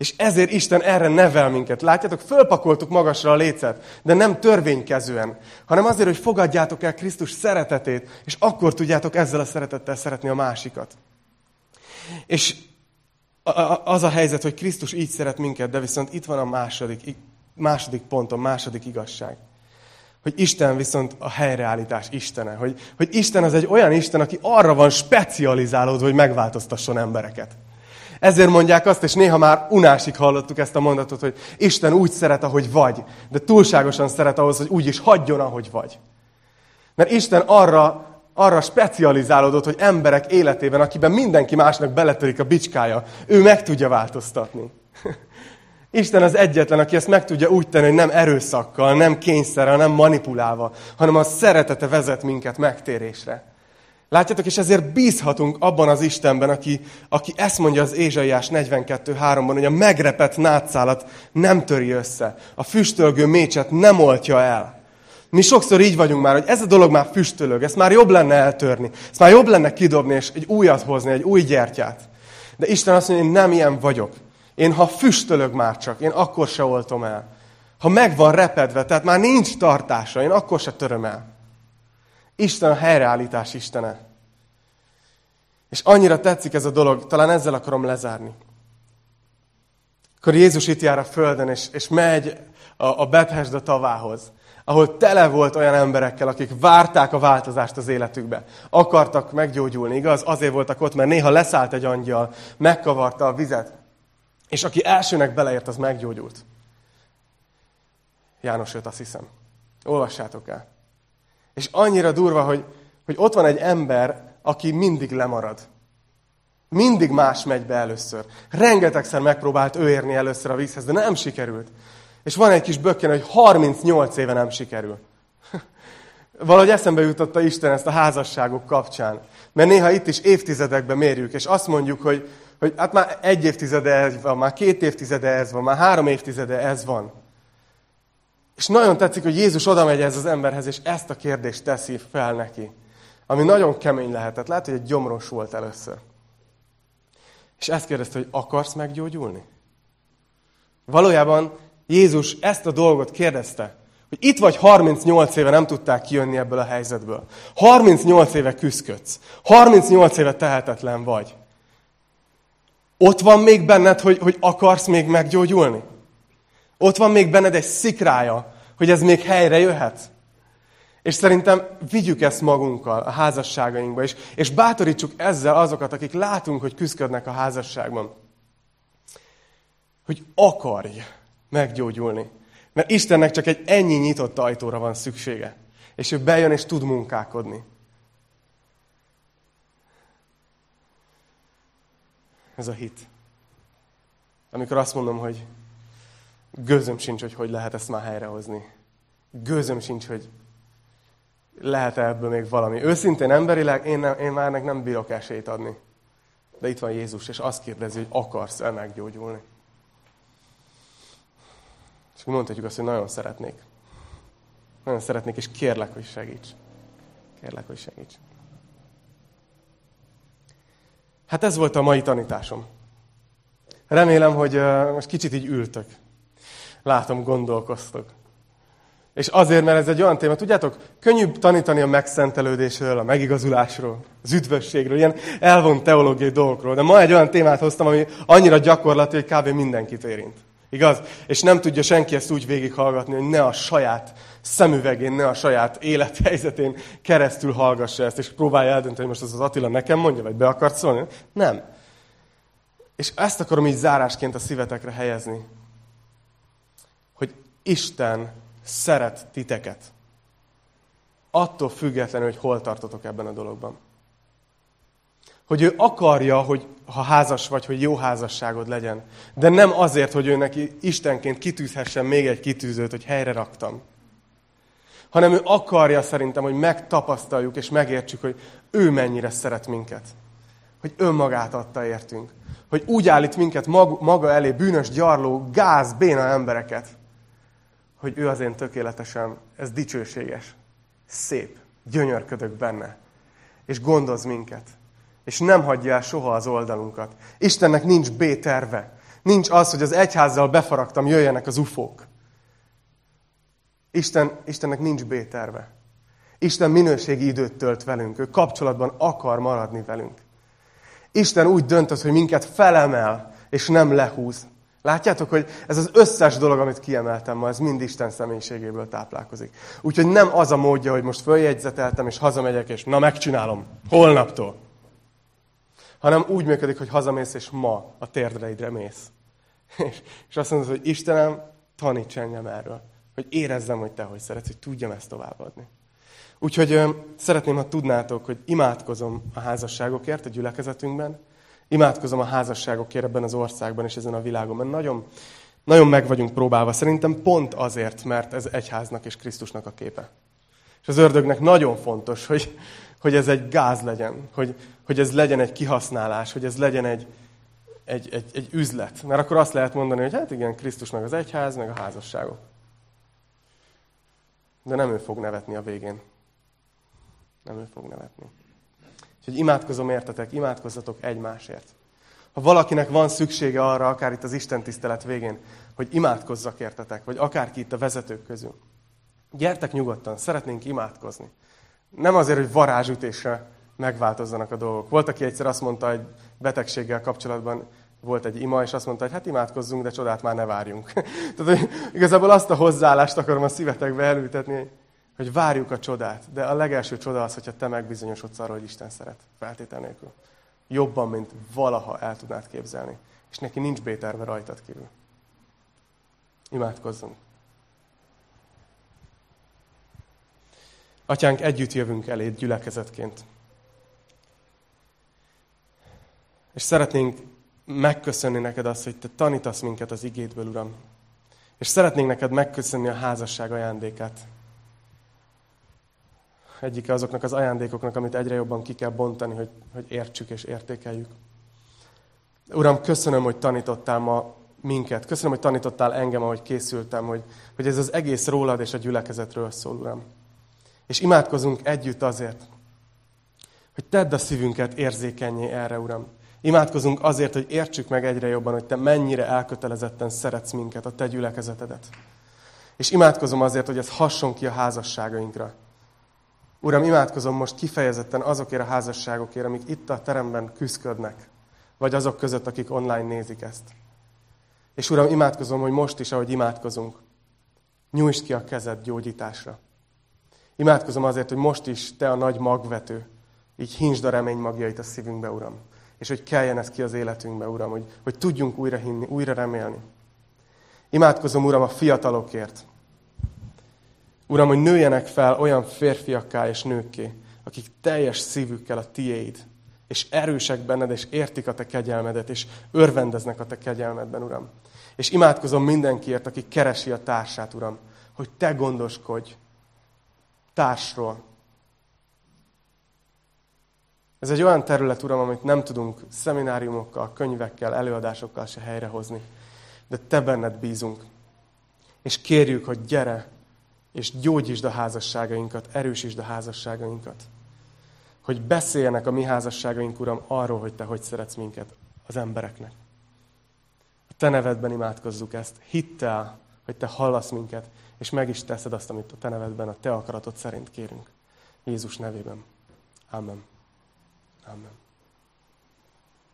És ezért Isten erre nevel minket. Látjátok, fölpakoltuk magasra a lécet, de nem törvénykezően, hanem azért, hogy fogadjátok el Krisztus szeretetét, és akkor tudjátok ezzel a szeretettel szeretni a másikat. És az a helyzet, hogy Krisztus így szeret minket, de viszont itt van a második, második ponton, második igazság. Hogy Isten viszont a helyreállítás Istene. Hogy, hogy Isten az egy olyan Isten, aki arra van specializálódva, hogy megváltoztasson embereket. Ezért mondják azt, és néha már unásig hallottuk ezt a mondatot, hogy Isten úgy szeret, ahogy vagy, de túlságosan szeret ahhoz, hogy úgy is hagyjon, ahogy vagy. Mert Isten arra, arra specializálódott, hogy emberek életében, akiben mindenki másnak beletörik a bicskája, ő meg tudja változtatni. (laughs) Isten az egyetlen, aki ezt meg tudja úgy tenni, hogy nem erőszakkal, nem kényszerrel, nem manipulálva, hanem a szeretete vezet minket megtérésre. Látjátok, és ezért bízhatunk abban az Istenben, aki, aki ezt mondja az Ézsaiás 42.3-ban, hogy a megrepett nátszálat nem töri össze, a füstölgő mécset nem oltja el. Mi sokszor így vagyunk már, hogy ez a dolog már füstölög, ezt már jobb lenne eltörni, ezt már jobb lenne kidobni, és egy újat hozni, egy új gyertyát. De Isten azt mondja, én nem ilyen vagyok. Én ha füstölög már csak, én akkor se oltom el. Ha meg van repedve, tehát már nincs tartása, én akkor se töröm el. Isten a helyreállítás Istene. És annyira tetszik ez a dolog, talán ezzel akarom lezárni. Akkor Jézus itt jár a földön, és, és megy a, a Bethesda tavához, ahol tele volt olyan emberekkel, akik várták a változást az életükbe. Akartak meggyógyulni, igaz? Azért voltak ott, mert néha leszállt egy angyal, megkavarta a vizet, és aki elsőnek beleért, az meggyógyult. János 5, azt hiszem. Olvassátok el. És annyira durva, hogy, hogy ott van egy ember, aki mindig lemarad. Mindig más megy be először. Rengetegszer megpróbált ő érni először a vízhez, de nem sikerült. És van egy kis bökken, hogy 38 éve nem sikerül. (laughs) Valahogy eszembe jutotta Isten ezt a házasságok kapcsán. Mert néha itt is évtizedekben mérjük, és azt mondjuk, hogy, hogy hát már egy évtizede ez van, már két évtizede ez van, már három évtizede ez van. És nagyon tetszik, hogy Jézus oda megy ez az emberhez, és ezt a kérdést teszi fel neki. Ami nagyon kemény lehetett. Lehet, hogy egy gyomros volt először. És ezt kérdezte, hogy akarsz meggyógyulni? Valójában Jézus ezt a dolgot kérdezte, hogy itt vagy 38 éve nem tudták kijönni ebből a helyzetből. 38 éve küzdködsz. 38 éve tehetetlen vagy. Ott van még benned, hogy, hogy akarsz még meggyógyulni? Ott van még benned egy szikrája, hogy ez még helyre jöhet? És szerintem vigyük ezt magunkkal a házasságainkba is, és bátorítsuk ezzel azokat, akik látunk, hogy küzdködnek a házasságban. Hogy akarj meggyógyulni. Mert Istennek csak egy ennyi nyitott ajtóra van szüksége. És ő bejön és tud munkálkodni. Ez a hit. Amikor azt mondom, hogy gőzöm sincs, hogy hogy lehet ezt már helyrehozni. Gőzöm sincs, hogy lehet -e ebből még valami. Őszintén emberileg én, nem, én már nem bírok esélyt adni. De itt van Jézus, és azt kérdezi, hogy akarsz-e meggyógyulni. És mondhatjuk azt, hogy nagyon szeretnék. Nagyon szeretnék, és kérlek, hogy segíts. Kérlek, hogy segíts. Hát ez volt a mai tanításom. Remélem, hogy most kicsit így ültök. Látom, gondolkoztok. És azért, mert ez egy olyan téma, tudjátok, könnyű tanítani a megszentelődésről, a megigazulásról, az üdvösségről, ilyen elvont teológiai dolgokról. De ma egy olyan témát hoztam, ami annyira gyakorlati, hogy kb. mindenkit érint. Igaz? És nem tudja senki ezt úgy végighallgatni, hogy ne a saját szemüvegén, ne a saját élethelyzetén keresztül hallgassa ezt, és próbálja eldönteni, hogy most az az Attila nekem mondja, vagy be akart szólni. Nem. És ezt akarom így zárásként a szívetekre helyezni. Isten szeret titeket. Attól függetlenül, hogy hol tartotok ebben a dologban. Hogy ő akarja, hogy ha házas vagy, hogy jó házasságod legyen. De nem azért, hogy ő neki Istenként kitűzhessen még egy kitűzőt, hogy helyre raktam. Hanem ő akarja szerintem, hogy megtapasztaljuk és megértsük, hogy ő mennyire szeret minket. Hogy önmagát adta értünk. Hogy úgy állít minket maga elé bűnös, gyarló, gáz, béna embereket, hogy ő az én tökéletesen, ez dicsőséges, szép, gyönyörködök benne, és gondoz minket, és nem hagyja el soha az oldalunkat. Istennek nincs B terve. Nincs az, hogy az egyházzal befaragtam, jöjjenek az ufók. Isten, Istennek nincs B terve. Isten minőségi időt tölt velünk. Ő kapcsolatban akar maradni velünk. Isten úgy döntött, hogy minket felemel, és nem lehúz. Látjátok, hogy ez az összes dolog, amit kiemeltem ma, ez mind Isten személyiségéből táplálkozik. Úgyhogy nem az a módja, hogy most följegyzeteltem, és hazamegyek, és na megcsinálom, holnaptól. Hanem úgy működik, hogy hazamész, és ma a térdreidre mész. (laughs) És, és azt mondod, hogy Istenem, taníts engem erről. Hogy érezzem, hogy te hogy szeretsz, hogy tudjam ezt továbbadni. Úgyhogy ö, szeretném, ha tudnátok, hogy imádkozom a házasságokért a gyülekezetünkben, Imádkozom a házasságokért ebben az országban és ezen a világon, mert nagyon, nagyon meg vagyunk próbálva. Szerintem pont azért, mert ez egyháznak és Krisztusnak a képe. És az ördögnek nagyon fontos, hogy, hogy ez egy gáz legyen, hogy, hogy ez legyen egy kihasználás, hogy ez legyen egy, egy, egy, egy üzlet. Mert akkor azt lehet mondani, hogy hát igen, Krisztus meg az egyház, meg a házasságok. De nem ő fog nevetni a végén. Nem ő fog nevetni. Úgyhogy imádkozom értetek, imádkozzatok egymásért. Ha valakinek van szüksége arra, akár itt az Isten tisztelet végén, hogy imádkozzak értetek, vagy akárki itt a vezetők közül, gyertek nyugodtan, szeretnénk imádkozni. Nem azért, hogy varázsütésre megváltozzanak a dolgok. Volt, aki egyszer azt mondta egy betegséggel kapcsolatban, volt egy ima, és azt mondta, hogy hát imádkozzunk, de csodát már ne várjunk. (laughs) Tehát hogy igazából azt a hozzáállást akarom a szívetekbe elültetni, hogy várjuk a csodát. De a legelső csoda az, hogyha te megbizonyosodsz arról, hogy Isten szeret. Feltétel nélkül. Jobban, mint valaha el tudnád képzelni. És neki nincs béterve rajtad kívül. Imádkozzunk. Atyánk, együtt jövünk eléd gyülekezetként. És szeretnénk megköszönni neked azt, hogy te tanítasz minket az igédből, Uram. És szeretnénk neked megköszönni a házasság ajándékát. Egyike azoknak az ajándékoknak, amit egyre jobban ki kell bontani, hogy, hogy értsük és értékeljük. Uram, köszönöm, hogy tanítottál ma minket. Köszönöm, hogy tanítottál engem, ahogy készültem, hogy, hogy ez az egész rólad és a gyülekezetről szól, Uram. És imádkozunk együtt azért, hogy tedd a szívünket érzékenyé erre, Uram. Imádkozunk azért, hogy értsük meg egyre jobban, hogy Te mennyire elkötelezetten szeretsz minket, a Te gyülekezetedet. És imádkozom azért, hogy ez hasson ki a házasságainkra. Uram, imádkozom most kifejezetten azokért a házasságokért, amik itt a teremben küzdködnek, vagy azok között, akik online nézik ezt. És Uram, imádkozom, hogy most is, ahogy imádkozunk, nyújtsd ki a kezed gyógyításra. Imádkozom azért, hogy most is Te a nagy magvető, így hintsd a remény magjait a szívünkbe, Uram és hogy kelljen ez ki az életünkbe, Uram, hogy, hogy tudjunk újra hinni, újra remélni. Imádkozom, Uram, a fiatalokért. Uram, hogy nőjenek fel olyan férfiakká és nőkké, akik teljes szívükkel a tiéd, és erősek benned, és értik a te kegyelmedet, és örvendeznek a te kegyelmedben, Uram. És imádkozom mindenkiért, aki keresi a társát, Uram, hogy te gondoskodj társról, ez egy olyan terület, Uram, amit nem tudunk szemináriumokkal, könyvekkel, előadásokkal se helyrehozni. De Te benned bízunk. És kérjük, hogy gyere, és gyógyítsd a házasságainkat, erősítsd a házasságainkat. Hogy beszéljenek a mi házasságaink, Uram, arról, hogy Te hogy szeretsz minket az embereknek. A Te nevedben imádkozzuk ezt. Hittel, hogy Te hallasz minket, és meg is teszed azt, amit a Te nevedben, a Te akaratod szerint kérünk. Jézus nevében. Amen. Amen.